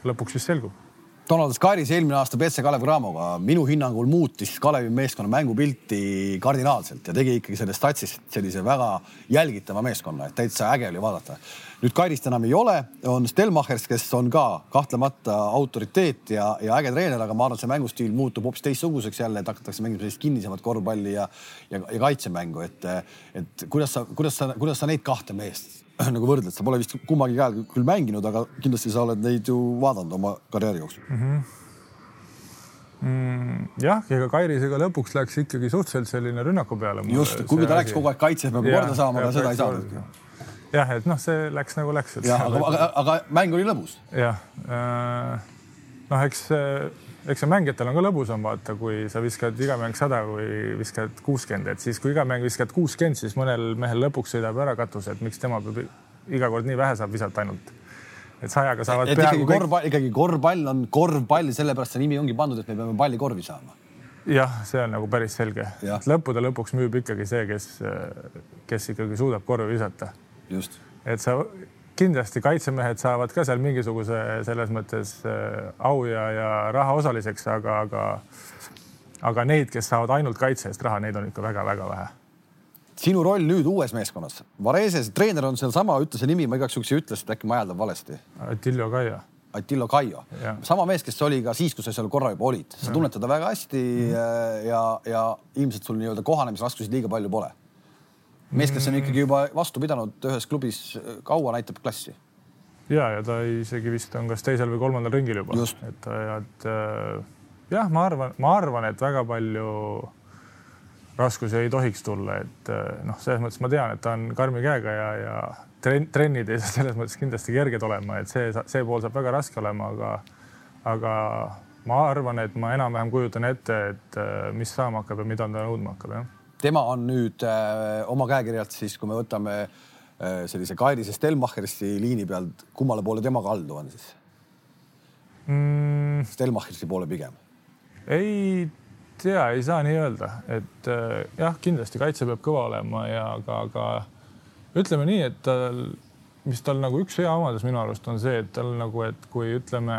lõpuks siis selgub Donald Scaris eelmine aasta BC Kalevi Cramoga minu hinnangul muutis Kalevi meeskonna mängupilti kardinaalselt ja tegi ikkagi sellest Tatsist sellise väga jälgitava meeskonna, et täitsa äge oli vaadata. Nüüd Kairist enam ei ole, on Stelmachers, kes on ka kahtlemata autoriteet ja, ja äge treener, aga ma arvan, et see mängustiil muutub hoopis teistsuguseks jälle, et hakatakse mängima sellist kinnisemat korvpalli ja, ja, ja kaitsemängu, et, et kuidas sa, kuidas sa, kuidas sa neid kahte meest nagu võrdled, sa pole vist kummagi käel küll mänginud, aga kindlasti sa oled neid ju vaadanud oma karjääri jooksul mm. -hmm. Mm, jah, ega Kairisega lõpuks läks ikkagi suhteliselt selline rünnaku peale. just, kuigi ta läks kogu aeg kaitses peab korda saama, aga seda ei saanud. Jah, et noh, see läks nagu läks. aga, aga, aga mäng oli lõbus. jah, äh, noh, eks eks see mängijatel on ka lõbusam vaata, kui sa viskad iga mäng sada või viskad kuuskümmend, et siis kui iga mäng viskad kuuskümmend, siis mõnel mehel lõpuks sõidab ära katus, et miks tema peab iga kord nii vähe saab visata ainult. et sajaga saavad et peaaegu ikkagi korvpall, ikkagi korvpall on korvpall, sellepärast see nimi ongi pandud, et me peame palli korvi saama. jah, see on nagu päris selge. lõppude lõpuks müüb ikkagi see, kes, kes ikkagi suudab korvi visata. Just. et sa kindlasti kaitsemehed saavad ka seal mingisuguse selles mõttes äh, au ja, ja raha osaliseks, aga, aga, aga neid, kes saavad ainult kaitse eest raha, neid on ikka väga-väga vähe. sinu roll nüüd uues meeskonnas, Vareses treener on sealsama, ütle see nimi, ma igaks juhuks ei ütle, sest äkki ma hääldan valesti. Attilio Kaia. Attillo Kaio, sama mees, kes oli ka siis, kui sa seal korra juba olid, sa tunned teda väga hästi mm -hmm. ja, ja ilmselt sul nii-öelda kohanemisraskusi liiga palju pole mees, kes on ikkagi juba vastu pidanud ühes klubis kaua, näitab klassi. ja, ja ta isegi vist on kas teisel või kolmandal ringil juba. et, et äh, jah, ma arvan, ma arvan, et väga palju raskusi ei tohiks tulla, et äh, noh, selles mõttes ma tean, et ta on karmi käega ja, ja trenn, trennid ei saa selles mõttes kindlasti kerged olema, et see, see pool saab väga raske olema, aga, aga ma arvan, et ma enam-vähem kujutan ette, et äh, mis saama hakkab ja mida ta nõudma hakkab, jah tema on nüüd äh, oma käekirjalt siis, kui me võtame äh, sellise Kairise Stelmachersi liini pealt, kummale poole tema kaldu on siis mm.? Stelmachersi poole pigem. ei tea, ei saa nii öelda, et äh, jah, kindlasti kaitse peab kõva olema ja aga, aga ütleme nii, et tal, mis tal nagu üks hea omadus minu arust on see, et tal nagu, et kui ütleme,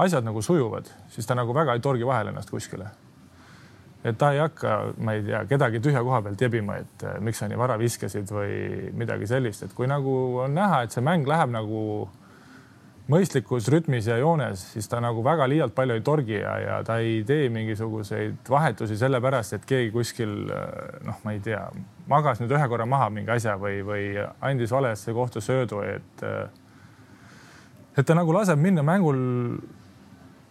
asjad nagu sujuvad, siis ta nagu väga ei torgi vahele ennast kuskile et ta ei hakka, ma ei tea, kedagi tühja koha pealt jebima, et eh, miks sa nii vara viskasid või midagi sellist, et kui nagu on näha, et see mäng läheb nagu mõistlikus rütmis ja joones, siis ta nagu väga liialt palju ei torgi ja, ja ta ei tee mingisuguseid vahetusi sellepärast, et keegi kuskil eh, noh, ma ei tea, magas nüüd ühe korra maha mingi asja või, või andis valesse kohta söödu, et eh, et ta nagu laseb minna mängul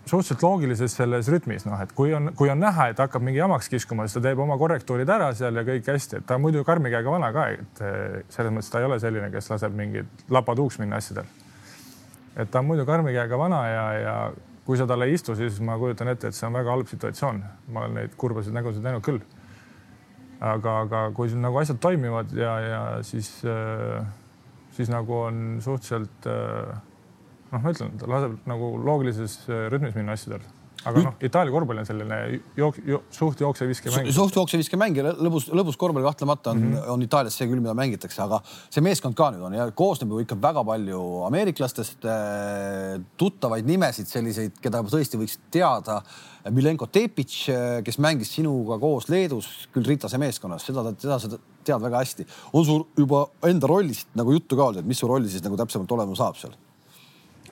suhteliselt loogilises selles rütmis, noh, et kui on, kui on näha, et hakkab mingi jamaks kiskuma, siis ta teeb oma korrektuurid ära seal ja kõik hästi, et ta on muidu karmi käega vana ka, et eh, selles mõttes ta ei ole selline, kes laseb mingid lapad-uuks minna asjadel. et ta on muidu karmi käega vana ja, ja kui sa talle ei istu, siis ma kujutan ette, et see on väga halb situatsioon. ma olen neid kurbasid nägusid näinud küll. aga, aga kui nagu asjad toimivad ja, ja siis, eh, siis nagu on suhteliselt äh, noh, ma ütlen, ta laseb nagu loogilises äh, rütmis minna asjadel. aga noh, Itaalia korvpall on selline jook, jook, suht jookse-viske mäng. suht jookse-viske mäng ja lõbus, lõbus korvpall kahtlemata on mm, -hmm. on Itaalias see küll, mida mängitakse, aga see meeskond ka nüüd on ja koosneb ju ikka väga palju ameeriklastest, äh, tuttavaid nimesid, selliseid, keda tõesti võiks teada. Milenko Tepic, äh, kes mängis sinuga koos Leedus, küll Ritase meeskonnas, seda, seda sa tead väga hästi. on sul juba enda rollist nagu juttu ka olnud, et mis su roll siis nagu täpsemalt olema saab seal?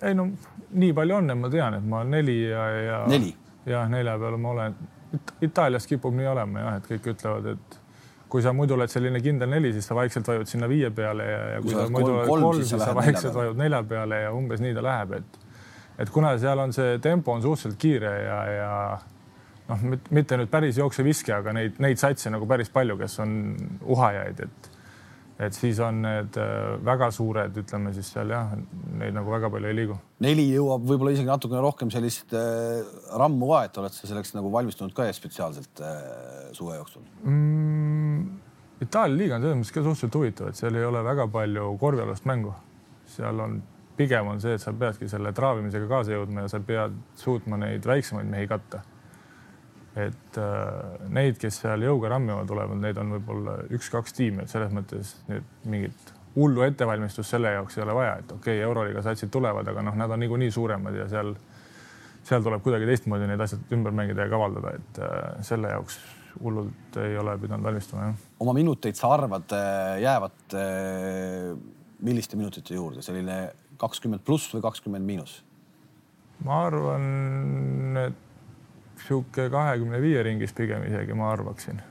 Ei no nii palju on, et ma tean, et ma neli ja, ja. jah, nelja peal ma olen It. Itaalias kipub nii olema jah, et kõik ütlevad, et kui sa muidu oled selline kindel neli, siis sa vaikselt vajud sinna viie peale ja, ja kui, kui sa muidu oled kolm, kolm, siis sa vaikselt vajud nelja peale ja umbes nii ta läheb, et et kuna seal on see tempo on suhteliselt kiire ja, ja noh, mitte nüüd päris jookseviske, aga neid, neid satse nagu päris palju, kes on uhajaid, et et siis on need äh, väga suured, ütleme siis seal jah, neid nagu väga palju ei liigu. neli jõuab võib-olla isegi natukene rohkem sellist äh, rammu ka, et oled sa selleks nagu valmistunud ka spetsiaalselt äh, suve jooksul mm,? Itaalia liiga on selles mõttes ka suhteliselt huvitav, et seal ei ole väga palju korvialast mängu. seal on, pigem on see, et sa peadki selle traavimisega kaasa jõudma ja sa pead suutma neid väiksemaid mehi katta et äh, neid, kes seal jõuga rammima tulevad, neid on võib-olla üks-kaks tiimi, et selles mõttes nüüd mingit hullu ettevalmistust selle jaoks ei ole vaja, et okei okay,, euroliiga satsid tulevad, aga noh, nad on niikuinii suuremad ja seal, seal tuleb kuidagi teistmoodi need asjad ümber mängida ja kavaldada, et äh, selle jaoks hullult ei ole pidanud valmistuma, jah. oma minuteid sa arvad äh, jäävat milliste minutite juurde, selline kakskümmend pluss või kakskümmend miinus? ma arvan, et sihuke kahekümne viie ringis pigem isegi ma arvaksin,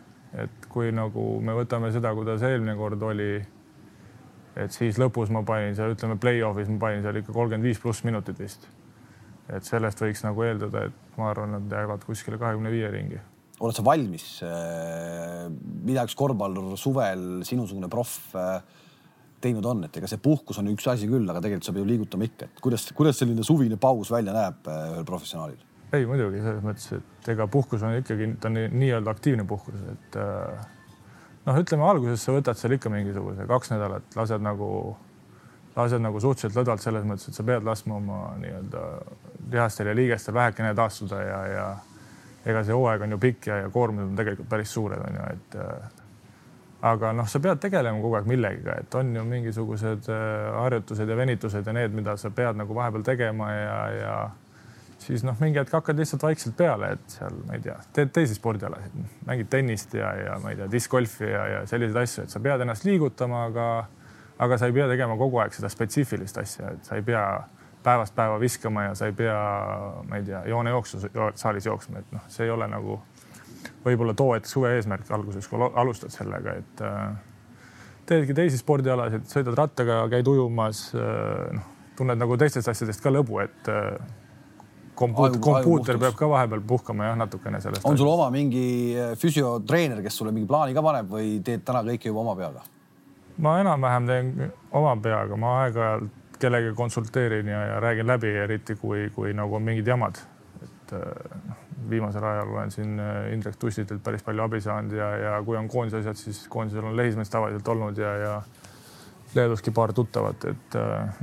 et kui nagu me võtame seda, kuidas eelmine kord oli, et siis lõpus ma panin seal, ütleme play-off'is ma panin seal ikka kolmkümmend viis pluss minutit vist. et sellest võiks nagu eeldada, et ma arvan, nad jäävad kuskile kahekümne viie ringi. oled sa valmis, äh, mida üks korvpallur suvel, sinusugune proff äh, teinud on, et ega see puhkus on üks asi küll, aga tegelikult sa pead ju liigutama ikka, et kuidas, kuidas selline suvine paus välja näeb äh, ühel professionaalil? Ei muidugi selles mõttes, et ega puhkus on ikkagi, ta on nii-öelda aktiivne puhkus, et äh, noh, ütleme alguses sa võtad seal ikka mingisuguse kaks nädalat, lased nagu, lased nagu suhteliselt lõdvalt selles mõttes, et sa pead laskma oma nii-öelda lihastel ja liigestel vähekene taastuda ja, ja ega see hooaeg on ju pikk ja, ja koormused on tegelikult päris suured, on ju, et äh, aga noh, sa pead tegelema kogu aeg millegiga, et on ju mingisugused äh, harjutused ja venitused ja need, mida sa pead nagu vahepeal tegema ja, ja siis noh, mingi hetk hakkad lihtsalt vaikselt peale, et seal, ma ei tea, teed teisi spordialasid, mängid tennist ja, ja ma ei tea, diskgolfi ja, ja selliseid asju, et sa pead ennast liigutama, aga, aga sa ei pea tegema kogu aeg seda spetsiifilist asja, et sa ei pea päevast päeva viskama ja sa ei pea, ma ei tea, joonejooksu saalis jooksma, et noh, see ei ole nagu võib-olla too hetk suve eesmärk alguses, kui alustad sellega, et äh, teedki teisi spordialasid, sõidad rattaga, käid ujumas äh,, noh, tunned nagu teistest asjadest ka lõbu, et äh, kompuuter, kompuuter peab ka vahepeal puhkama jah, natukene sellest. on sul oma mingi eh, füsiotreener, kes sulle mingi plaani ka paneb või teed täna kõike juba oma peaga? ma enam-vähem teen oma peaga, ma aeg-ajalt kellegagi konsulteerin ja, ja räägin läbi, eriti kui, kui nagu on mingid jamad. et eh, viimasel ajal olen siin eh, Indrek Tussitelt päris palju abi saanud ja, ja kui on koondise asjad, siis koondisel on lehismees tavaliselt olnud ja, ja Leeduski paar tuttavat, et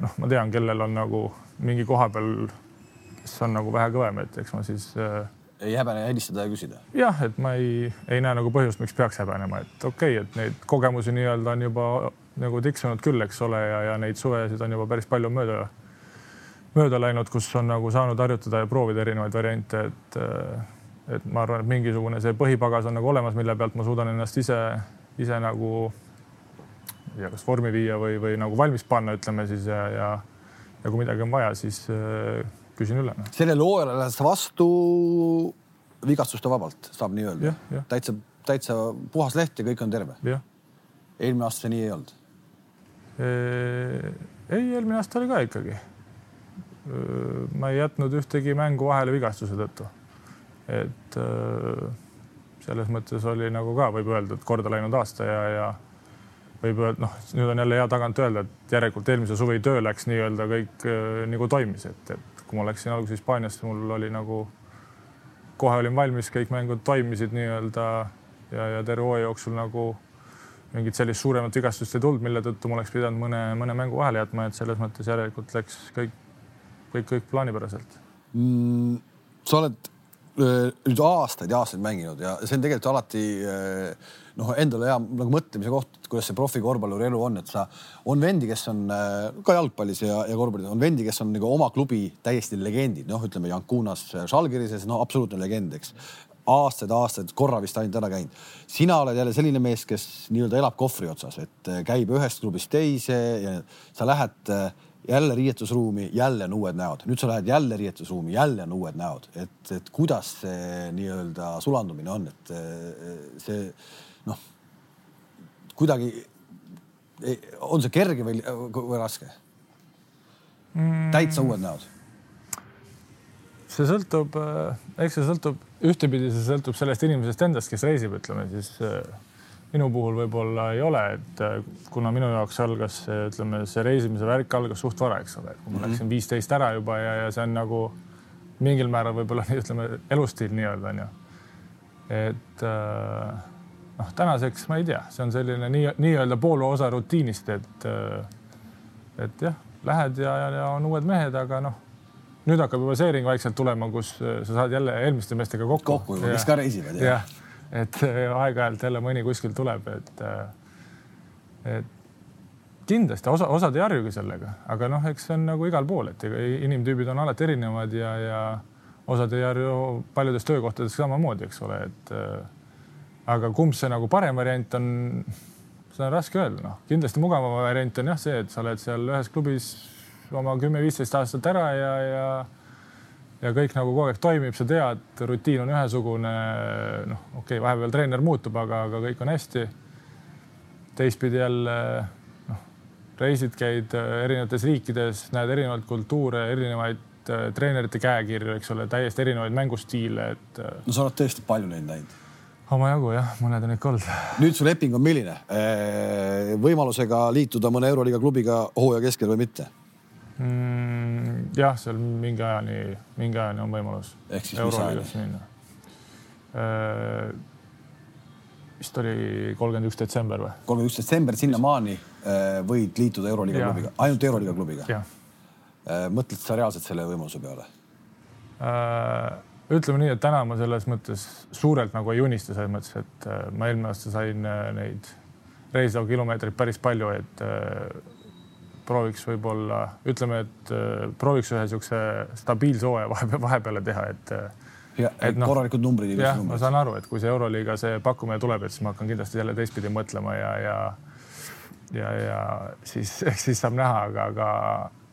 noh, ma tean, kellel on nagu mingi koha peal kes on nagu vähe kõvem, et eks ma siis äh, ei häbene helistada ja küsida? jah, et ma ei, ei näe nagu põhjust, miks peaks häbenema, et okei okay,, et neid kogemusi nii-öelda on juba nagu tiksunud küll, eks ole, ja, ja neid suvesid on juba päris palju mööda, mööda läinud, kus on nagu saanud harjutada ja proovida erinevaid variante, et äh, et ma arvan, et mingisugune see põhipagas on nagu olemas, mille pealt ma suudan ennast ise, ise nagu ei tea, kas vormi viia või, või nagu valmis panna, ütleme siis ja, ja ja kui midagi on vaja, siis äh, küsin üle. sellele hooajale lähed sa vastu vigastuste vabalt, saab nii öelda. täitsa, täitsa puhas leht ja kõik on terve. eelmine aasta see nii ei olnud? ei, eelmine aasta oli ka ikkagi. ma ei jätnud ühtegi mängu vahele vigastuse tõttu. et selles mõttes oli nagu ka võib öelda, et korda läinud aasta ja, ja võib öelda, noh, nüüd on jälle hea tagant öelda, et järelikult eelmise suvi töö läks nii-öelda kõik nagu toimis, et, et kui ma läksin alguses Hispaaniasse, mul oli nagu, kohe olin valmis, kõik mängud toimisid nii-öelda ja, ja terve hooaja jooksul nagu mingit sellist suuremat vigastust ei tulnud, mille tõttu ma oleks pidanud mõne, mõne mängu vahele jätma, et selles mõttes järelikult läks kõik, kõik, kõik plaanipäraselt mm,. sa oled nüüd aastaid ja aastaid mänginud ja see on tegelikult alati noh, endale hea nagu mõtlemise koht, et kuidas see profikorvpalluri elu on, et sa, on vendi, kes on ka jalgpallis ja, ja korvpallis on vendi, kes on nagu oma klubi täiesti legendid, noh, ütleme Jankunas, Žalgirises, no absoluutne legend, eks aastaid-aastaid korra vist ainult ära käinud. sina oled jälle selline mees, kes nii-öelda elab kohvri otsas, et käib ühest klubist teise ja sa lähed jälle riietusruumi, jälle on uued näod, nüüd sa lähed jälle riietusruumi, jälle on uued näod, et, et kuidas see nii-öelda sulandumine on, et see noh, kuidagi on see kerge või, või raske mm.? täitsa uued näod. see sõltub, eks see sõltub, ühtepidi see sõltub sellest inimesest endast, kes reisib, ütleme siis minu puhul võib-olla ei ole, et äh, kuna minu jaoks algas see, ütleme, see reisimise värk algas suht vara, eks ole, kui ma -hmm. läksin viisteist ära juba ja, ja see on nagu mingil määral võib-olla ütleme elustiil nii-öelda onju. et äh, noh, tänaseks ma ei tea, see on selline nii, nii-öelda pool osa rutiinist, et äh, et jah, lähed ja, ja, ja on uued mehed, aga noh, nüüd hakkab juba see ring vaikselt tulema, kus sa saad jälle eelmiste meestega kokku. kokku juba, kes ka reisivad. jah et äh, aeg-ajalt jälle mõni kuskil tuleb, et, äh, et kindlasti osa, osad ei harjugi sellega, aga noh, eks see on nagu igal pool, et inimtüübid on alati erinevad ja, ja osad ei harju paljudes töökohtades samamoodi, eks ole, et äh, aga kumb see nagu parem variant on, seda on raske öelda, noh, kindlasti mugavam variant on jah see, et sa oled seal ühes klubis oma kümme-viisteist aastat ära ja, ja ja kõik nagu kogu aeg toimib, sa tead, rutiin on ühesugune. noh, okei okay,, vahepeal treener muutub, aga, aga kõik on hästi. teistpidi jälle noh, reisid, käid äh, erinevates riikides, näed erinevaid kultuure, erinevaid äh, treenerite käekirju, eks ole, täiesti erinevaid mängustiile, et. Äh, no sa oled tõesti palju neid näinud omajagu jah, mõned on ikka olnud. nüüd su leping on milline? võimalusega liituda mõne Euroliiga klubiga hooaja keskel või mitte? Mm,? jah, seal mingi ajani, mingi ajani on võimalus. ehk siis mis ajani? Äh, vist oli kolmkümmend üks detsember või? kolmkümmend üks detsember, sinnamaani äh, võid liituda Euroliiga klubiga, ainult Euroliiga klubiga? Äh, mõtled sa reaalselt selle võimaluse peale? ütleme nii, et täna ma selles mõttes suurelt nagu ei unista, selles mõttes, et ma eelmine aasta sain neid reisilaua kilomeetreid päris palju, et prooviks võib-olla, ütleme, et äh, prooviks ühe niisuguse stabiilse hooaja vahepeal, vahepeale teha, et äh, ja, et no, korralikud numbrid. jah, ma saan aru, et kui see Euroliiga see pakkumine tuleb, et siis ma hakkan kindlasti jälle teistpidi mõtlema ja, ja ja, ja siis, eks siis saab näha, aga, aga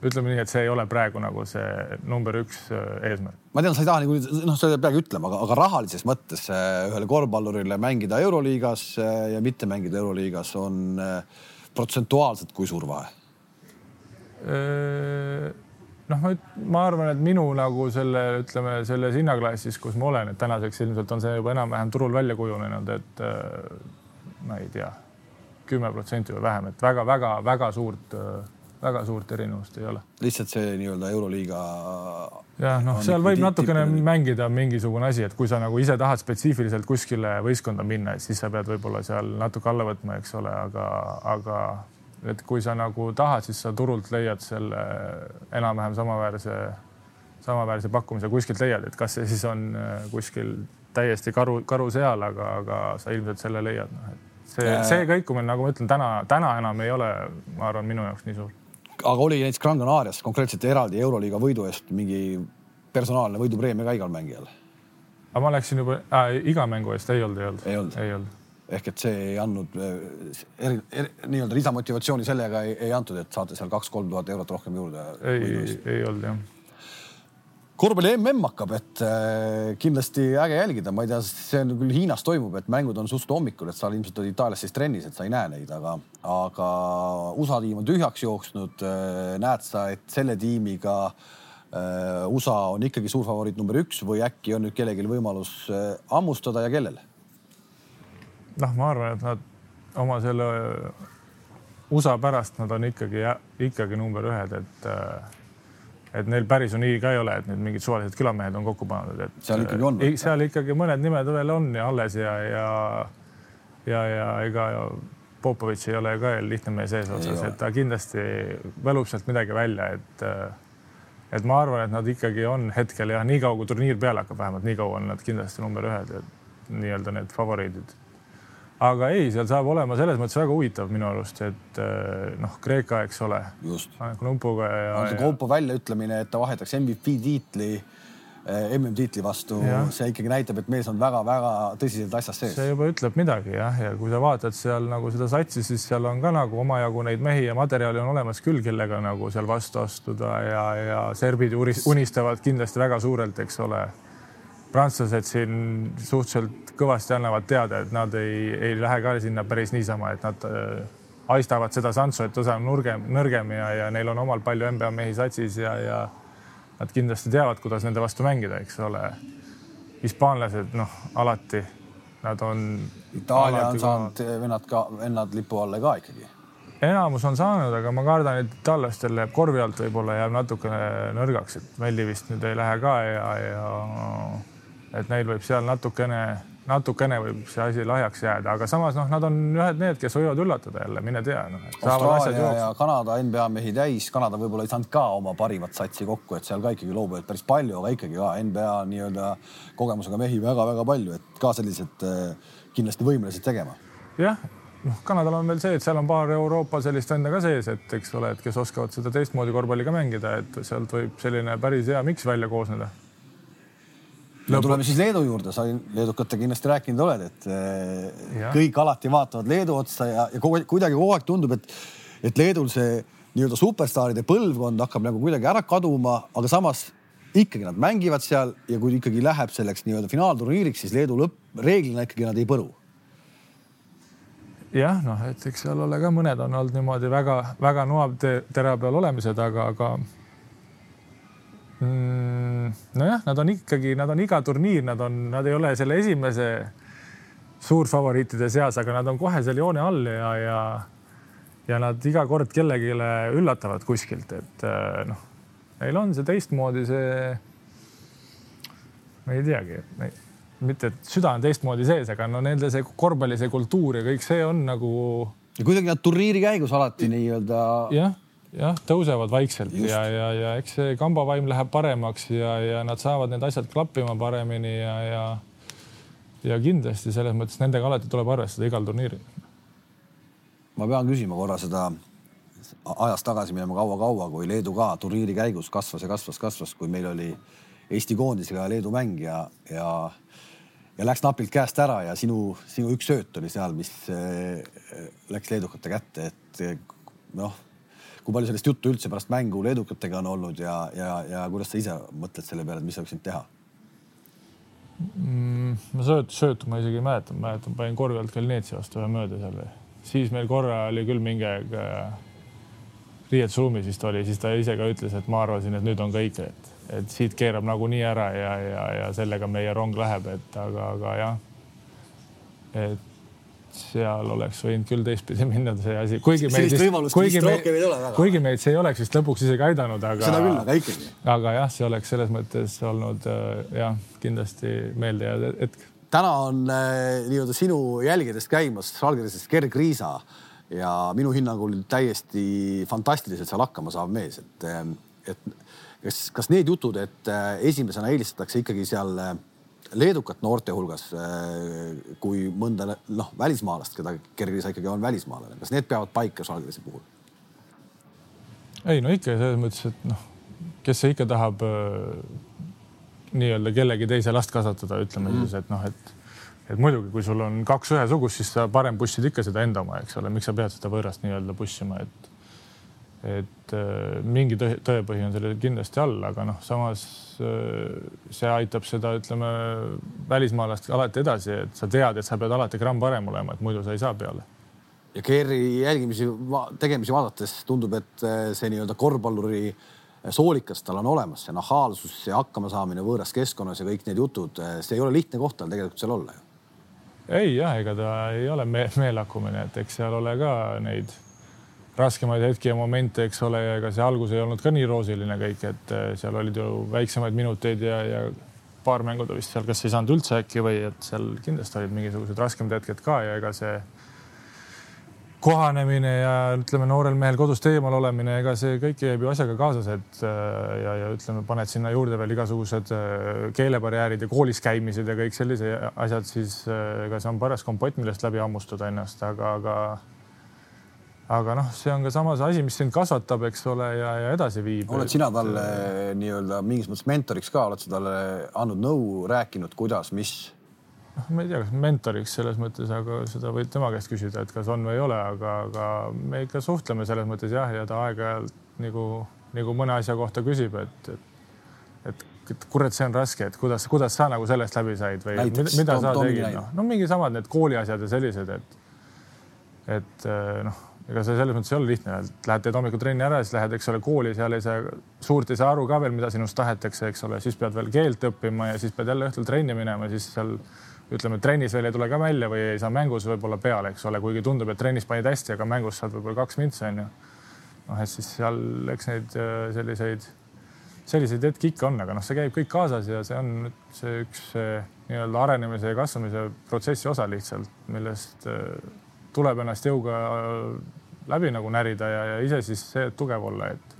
ütleme nii, et see ei ole praegu nagu see number üks äh, eesmärk. ma tean, sa ei taha nagu noh, sa ei peagi ütlema, aga, aga rahalises mõttes ühele korvpallurile mängida Euroliigas ja mitte mängida Euroliigas on protsentuaalselt kui suur vahe? Noh, ma, arvan, et minu nagu selle, ütleme selles hinnaklassis, kus ma olen, et tänaseks ilmselt on see juba enam-vähem turul välja kujunenud, et ma ei tea, kümme protsenti või vähem, et väga-väga-väga suurt, väga suurt erinevust ei ole. lihtsalt see nii-öelda Euroliiga. jah, noh, seal võib natukene mängida mingisugune asi, et kui sa nagu ise tahad spetsiifiliselt kuskile võistkonda minna, et siis sa pead võib-olla seal natuke alla võtma, eks ole, aga, aga et kui sa nagu tahad, siis sa turult leiad selle enam-vähem samaväärse, samaväärse pakkumise kuskilt leiad, et kas see siis on äh, kuskil täiesti karu, karu seal, aga, aga sa ilmselt selle leiad, noh, et see, see kõikumine, nagu ma ütlen, täna, täna enam ei ole, ma arvan, minu jaoks nii suur. aga oli näiteks Gran Canarias konkreetselt eraldi Euroliiga võidu eest mingi personaalne võidupreemia ka igal mängijal? aga ma läksin juba äh,, iga mängu eest ei olnud, ei olnud. ei olnud, ei olnud ehk et see ei andnud äh, eri, eri, nii-öelda lisamotivatsiooni sellega ei, ei antud, et saate seal kaks-kolm tuhat eurot rohkem juurde. ei, ei olnud jah korvpalli mm hakkab, et äh, kindlasti äge jälgida, ma ei tea, see on küll Hiinas toimub, et mängud on suht hommikul, et sa ilmselt olid Itaalias siis trennis, et sa ei näe neid, aga, aga USA tiim on tühjaks jooksnud äh,. näed sa, et selle tiimiga USA on ikkagi suurfavoriit number üks või äkki on nüüd kellelgi võimalus hammustada ja kellel? Noh, ma arvan, et nad oma selle USA pärast nad on ikkagi, ikkagi number ühed, et äh, et neil päris nii ka ei ole, et nüüd mingid suvalised külamehed on kokku pandud, et seal ikkagi on. seal ikkagi mõned nimed veel on ja alles ja, ja ja, ja ega Popovitš ei ole ka lihtne mees eesotsas, et ta kindlasti võlub sealt midagi välja, et et ma arvan, et nad ikkagi on hetkel jah, niikaua kui turniir peale hakkab, vähemalt nii kaua on nad kindlasti number ühed, nii-öelda need favoriidid. Aga ei, seal saab olema selles mõttes väga huvitav minu arust, et eh, noh, Kreeka, eks ole. just. Numpuga ja. see Koupo väljaütlemine, et ta vahetaks MVP tiitli Eh, MM-tiitli vastu, see ikkagi näitab, et mees on väga-väga tõsiselt asjas sees. see juba ütleb midagi jah, ja kui sa vaatad seal nagu seda satsi, siis seal on ka nagu omajagu neid mehi ja materjali on olemas küll, kellega nagu seal vastu astuda ja, ja serbid unistavad kindlasti väga suurelt, eks ole. prantslased siin suhteliselt kõvasti annavad teada, et nad ei, ei lähe ka sinna päris niisama, et nad äh, haistavad seda Sanso, et osa on nurgem, nõrgem ja, ja neil on omal palju NBA mehi satsis ja, ja nad kindlasti teavad, kuidas nende vastu mängida, eks ole. hispaanlased, noh, alati nad on. Itaalia on saanud vennad ka, vennad lipu alla ka ikkagi. enamus on saanud, aga ma kardan, et itaallastel läheb korvi alt võib-olla jääb natukene nõrgaks, et Melli vist nüüd ei lähe ka ja, ja et neil võib seal natukene natukene võib see asi lahjaks jääda, aga samas noh, nad on ühed need, kes võivad üllatada jälle, mine tea no,. Austraalia ja Kanada NBA mehi täis, Kanada võib-olla ei saanud ka oma parimat satsi kokku, et seal ka ikkagi loobujaid päris palju, aga ikkagi ka NBA nii-öelda kogemusega mehi väga-väga palju, et ka sellised eh, kindlasti võimelised tegema. jah, noh, Kanadal on veel see, et seal on paar Euroopa sellist venda ka sees, et eks ole, et kes oskavad seda teistmoodi korvpalli ka mängida, et sealt võib selline päris hea miks välja koosneda no tuleme siis Leedu juurde, sa leedukatega kindlasti rääkinud oled, et eh, ja. kõik alati vaatavad Leedu otsa ja, ja kogu, kuidagi kogu aeg tundub, et, et Leedul see nii-öelda superstaaride põlvkond hakkab nagu kuidagi ära kaduma, aga samas ikkagi nad mängivad seal ja kui ikkagi läheb selleks nii-öelda finaalturniiriks, siis Leedu lõpp, reeglina ikkagi nad ei põru. jah, noh, et eks seal ole ka mõned on olnud niimoodi väga-väga noab tera peal olemised, aga, aga mm,? nojah, nad on ikkagi, nad on iga turniir, nad on, nad ei ole selle esimese suurfavoriitide seas, aga nad on kohe seal joone all ja, ja ja nad iga kord kellelegi üllatavad kuskilt, et äh, noh, neil on see teistmoodi, see, ma ei teagi, mitte, et süda on teistmoodi sees, aga no nende see korvpalli, see kultuur ja kõik see on nagu. ja kuidagi nad turniiri käigus alati nii-öelda. jah jah, tõusevad vaikselt Just. ja, ja, ja eks see kambavaim läheb paremaks ja, ja nad saavad need asjad klappima paremini ja, ja ja kindlasti selles mõttes nendega alati tuleb arvestada igal turniiril. ma pean küsima korra seda ajas tagasi minema kaua-kaua, kui Leedu ka turniiri käigus kasvas ja kasvas, kasvas, kui meil oli Eesti koondisega Leedu mäng ja, ja ja läks napilt käest ära ja sinu, sinu üks sööt oli seal, mis äh, läks leedukate kätte, et noh kui palju sellest juttu üldse pärast mängu leedukatega on olnud ja, ja, ja kuidas sa ise mõtled selle peale, et mis sa võiksid teha mm,? ma söötu, söötu ma isegi ei mäleta, ma mäletan, panin korvi alt Kalnetsi vastu ühe mööda seal. siis meil korra oli küll mingi aeg äh, riietusruumis vist oli, siis ta ise ka ütles, et ma arvasin, et nüüd on kõik, et, et siit keerab nagunii ära ja, ja, ja sellega meie rong läheb, et aga, aga jah. et seal oleks võinud küll teistpidi minna see asi, kuigi meid, kuigi meid, kuigi meid see ei oleks vist lõpuks isegi aidanud, aga. seda küll, aga ikkagi. aga jah, see oleks selles mõttes olnud äh, jah, kindlasti meeldejääv hetk. täna on äh, nii-öelda sinu jälgedest käimas Žalgirisest Gerg Riisa ja minu hinnangul täiesti fantastiliselt seal hakkama saav mees, et, äh, et kas, kas need jutud, et esimesena eelistatakse ikkagi seal äh, leedukat noorte hulgas äh, kui mõnda noh, välismaalast, keda Gergisa ikkagi on välismaalane, kas need peavad paika Žalgirise puhul? ei no ikka selles mõttes, et noh, kes see ikka tahab äh, nii-öelda kellegi teise last kasvatada, ütleme mm. siis, et noh, et et muidugi, kui sul on kaks ühesugust, siis sa parem bussid ikka seda enda oma, eks ole, miks sa pead seda võõrast nii-öelda bussima, et et äh, mingi tõe, tõepõhi on sellel kindlasti all, aga noh, samas äh, see aitab seda, ütleme, välismaalast alati edasi, et sa tead, et sa pead alati gramm parem olema, et muidu sa ei saa peale. ja Kerri jälgimisi, tegemisi vaadates tundub, et äh, see nii-öelda korvpalluri soolikas tal on olemas, see nahaalsus, see hakkamasaamine võõras keskkonnas ja kõik need jutud, see ei ole lihtne koht tal tegelikult seal olla ju. ei jah, ega ta ei ole me meelakkumine, et eks seal ole ka neid raskemaid hetki ja momente, eks ole, ja ega see algus ei olnud ka nii roosiline kõik, et eh, seal olid ju väiksemaid minuteid ja, ja paar mängu ta vist seal kas ei saanud üldse äkki või et seal kindlasti olid mingisugused raskemad hetked ka ja ega see kohanemine ja ütleme, noorel mehel kodust eemal olemine, ega see kõik käib ju asjaga kaasas, et ja, ja ütleme, paned sinna juurde veel igasugused keelebarjäärid ja koolis käimised ja kõik sellised asjad, siis ega see on paras kompott, millest läbi hammustada ennast, aga, aga aga noh, see on ka samas asi, mis sind kasvatab, eks ole, ja, ja edasi viib. oled sina talle nii-öelda mingis mõttes mentoriks ka, oled sa talle andnud nõu, rääkinud, kuidas, mis? noh, ma ei tea, kas mentoriks selles mõttes, aga seda võid tema käest küsida, et kas on või ei ole, aga, aga me ikka suhtleme selles mõttes jah, ja ta aeg-ajalt nagu, nagu mõne asja kohta küsib, et, et, et et kurat, see on raske, et kuidas, kuidas sa nagu sellest läbi said või Näiteks, mida sa tegid, noh, no mingi samad need kooliasjad ja sellised, et, et noh ega see selles mõttes ei ole lihtne, et lähed teed hommikul trenni ära, siis lähed, eks ole, kooli, seal ei saa, suurt ei saa aru ka veel, mida sinust tahetakse, eks ole, siis pead veel keelt õppima ja siis pead jälle õhtul trenni minema, siis seal ütleme, trennis veel ei tule ka välja või ei saa mängus võib-olla peale, eks ole, kuigi tundub, et trennis panid hästi, aga mängus saad võib-olla kaks mintsi onju. noh, et siis seal eks neid äh, selliseid, selliseid hetki ikka on, aga noh, see käib kõik kaasas ja see on see üks nii-öelda arenemise ja kasvamise protsessi osa lihtsalt, millest äh, tuleb ennast jõuga läbi nagu närida ja, ja ise siis see tugev olla, et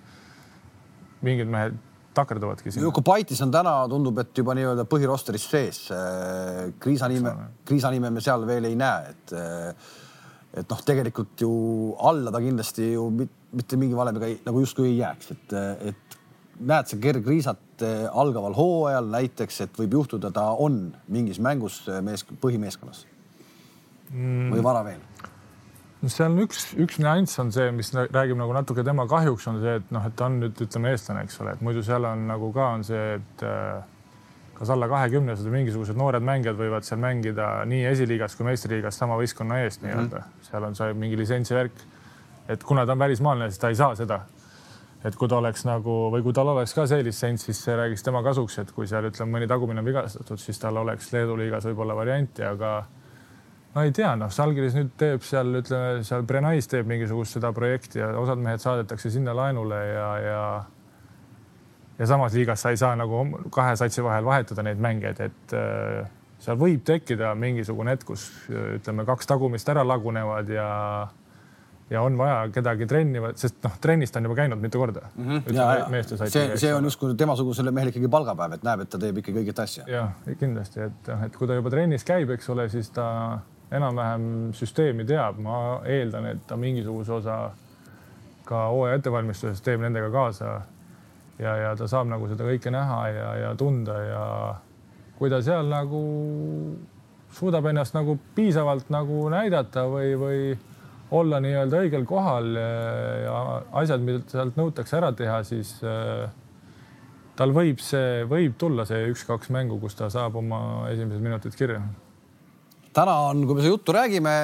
mingid mehed takerduvadki sinna. Jukubaitis on täna, tundub, et juba nii-öelda põhirosteris sees. Kriisa nime, Kriisa nime me seal veel ei näe, et et noh, tegelikult ju alla ta kindlasti ju mitte mingi valemiga ei, nagu justkui ei jääks, et, et näed sa Gerg Riisat algaval hooajal näiteks, et võib juhtuda, ta on mingis mängus mees, põhimeeskonnas mm. või vara veel? No seal on üks, üks nüanss on see, mis räägib nagu natuke tema kahjuks on see, et noh, et ta on nüüd ütleme eestlane, eks ole, et muidu seal on nagu ka on see, et äh, kas alla kahekümnesed või mingisugused noored mängijad võivad seal mängida nii esiliigas kui meistriliigas sama võistkonna eest nii-öelda mm -hmm., seal on see mingi litsentsivärk. et kuna ta on välismaalane, siis ta ei saa seda. et kui ta oleks nagu või kui tal oleks ka see litsents, siis see räägiks tema kasuks, et kui seal ütleme, mõni tagumine on vigastatud, siis tal oleks Leedu liigas võib-olla varianti, aga ma ei tea, noh, Salgiris nüüd teeb seal, ütleme seal Brenais teeb mingisugust seda projekti ja osad mehed saadetakse sinna laenule ja, ja ja samas liigas sa ei saa nagu kahe satsi vahel vahetada neid mängijaid, et äh, seal võib tekkida mingisugune hetk, kus ütleme, kaks tagumist ära lagunevad ja ja on vaja kedagi trenni, sest noh, trennis ta on juba käinud mitu korda mm. -hmm. Ja, ja. see, see on justkui temasugusele mehele ikkagi palgapäev, et näeb, et ta teeb ikka õiget asja. jah, kindlasti, et noh, et kui ta juba trennis käib, eks ole, siis ta enam-vähem süsteemi teab, ma eeldan, et ta mingisuguse osa ka hooaja ettevalmistuses teeb nendega kaasa. ja, ja ta saab nagu seda kõike näha ja, ja tunda ja kui ta seal nagu suudab ennast nagu piisavalt nagu näidata või, või olla nii-öelda õigel kohal ja asjad, mida sealt nõutakse ära teha, siis äh, tal võib see, võib tulla see üks-kaks mängu, kus ta saab oma esimesed minutid kirja täna on, kui me seda juttu räägime,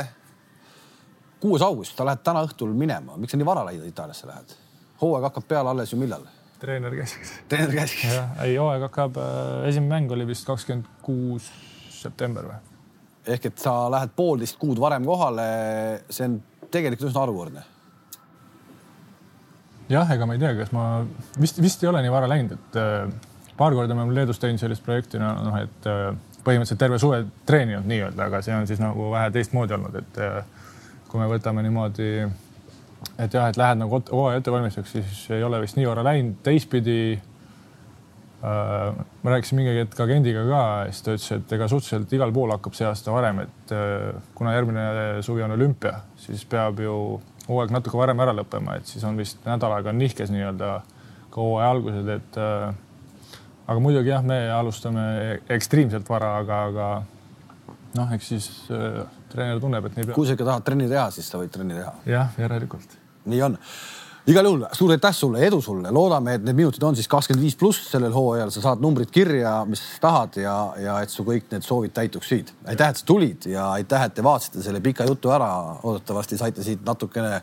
kuues august, sa lähed täna õhtul minema, miks sa nii vara Itaaliasse lähed? hooaeg hakkab peale alles ju millal? treener käskis. treener käskis? ei, hooaeg hakkab, äh, esimene mäng oli vist kakskümmend kuus september või? ehk et sa lähed poolteist kuud varem kohale, see on tegelikult üsna harukordne. jah, ega ma ei tea, kas ma vist, vist ei ole nii vara läinud, et äh, paar korda me oleme Leedus teinud sellist projekti, noh, et äh, põhimõtteliselt terve suve treeninud nii-öelda, aga see on siis nagu vähe teistmoodi olnud, et äh, kui me võtame niimoodi, et jah, et lähed nagu hooaja ettevalmistuseks, siis ei ole vist nii vara läinud, teistpidi äh, ma rääkisin mingi hetk agendiga ka, siis ta ütles, et ega suhteliselt igal pool hakkab see aasta varem, et äh, kuna järgmine suvi on olümpia, siis peab ju hooaeg natuke varem ära lõppema, et siis on vist nädal aega on nihkes nii-öelda ka hooaja algused, et aga muidugi jah, me alustame ekstreemselt vara, aga, aga noh, eks siis äh, treener tunneb, et nii peab. kui sa ikka tahad trenni teha, siis sa võid trenni teha. jah, järelikult. nii on. igal juhul suur aitäh sulle, edu sulle, loodame, et need minutid on siis kakskümmend viis pluss sellel hooajal, sa saad numbrid kirja, mis tahad ja, ja et su kõik need soovid täituksid. aitäh, et sa tulid ja aitäh, et te vaatasite selle pika jutu ära. loodetavasti saite siit natukene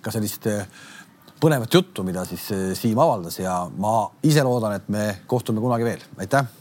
ka sellist põnevat juttu, mida siis eh, Siim avaldas ja ma ise loodan, et me kohtume kunagi veel. aitäh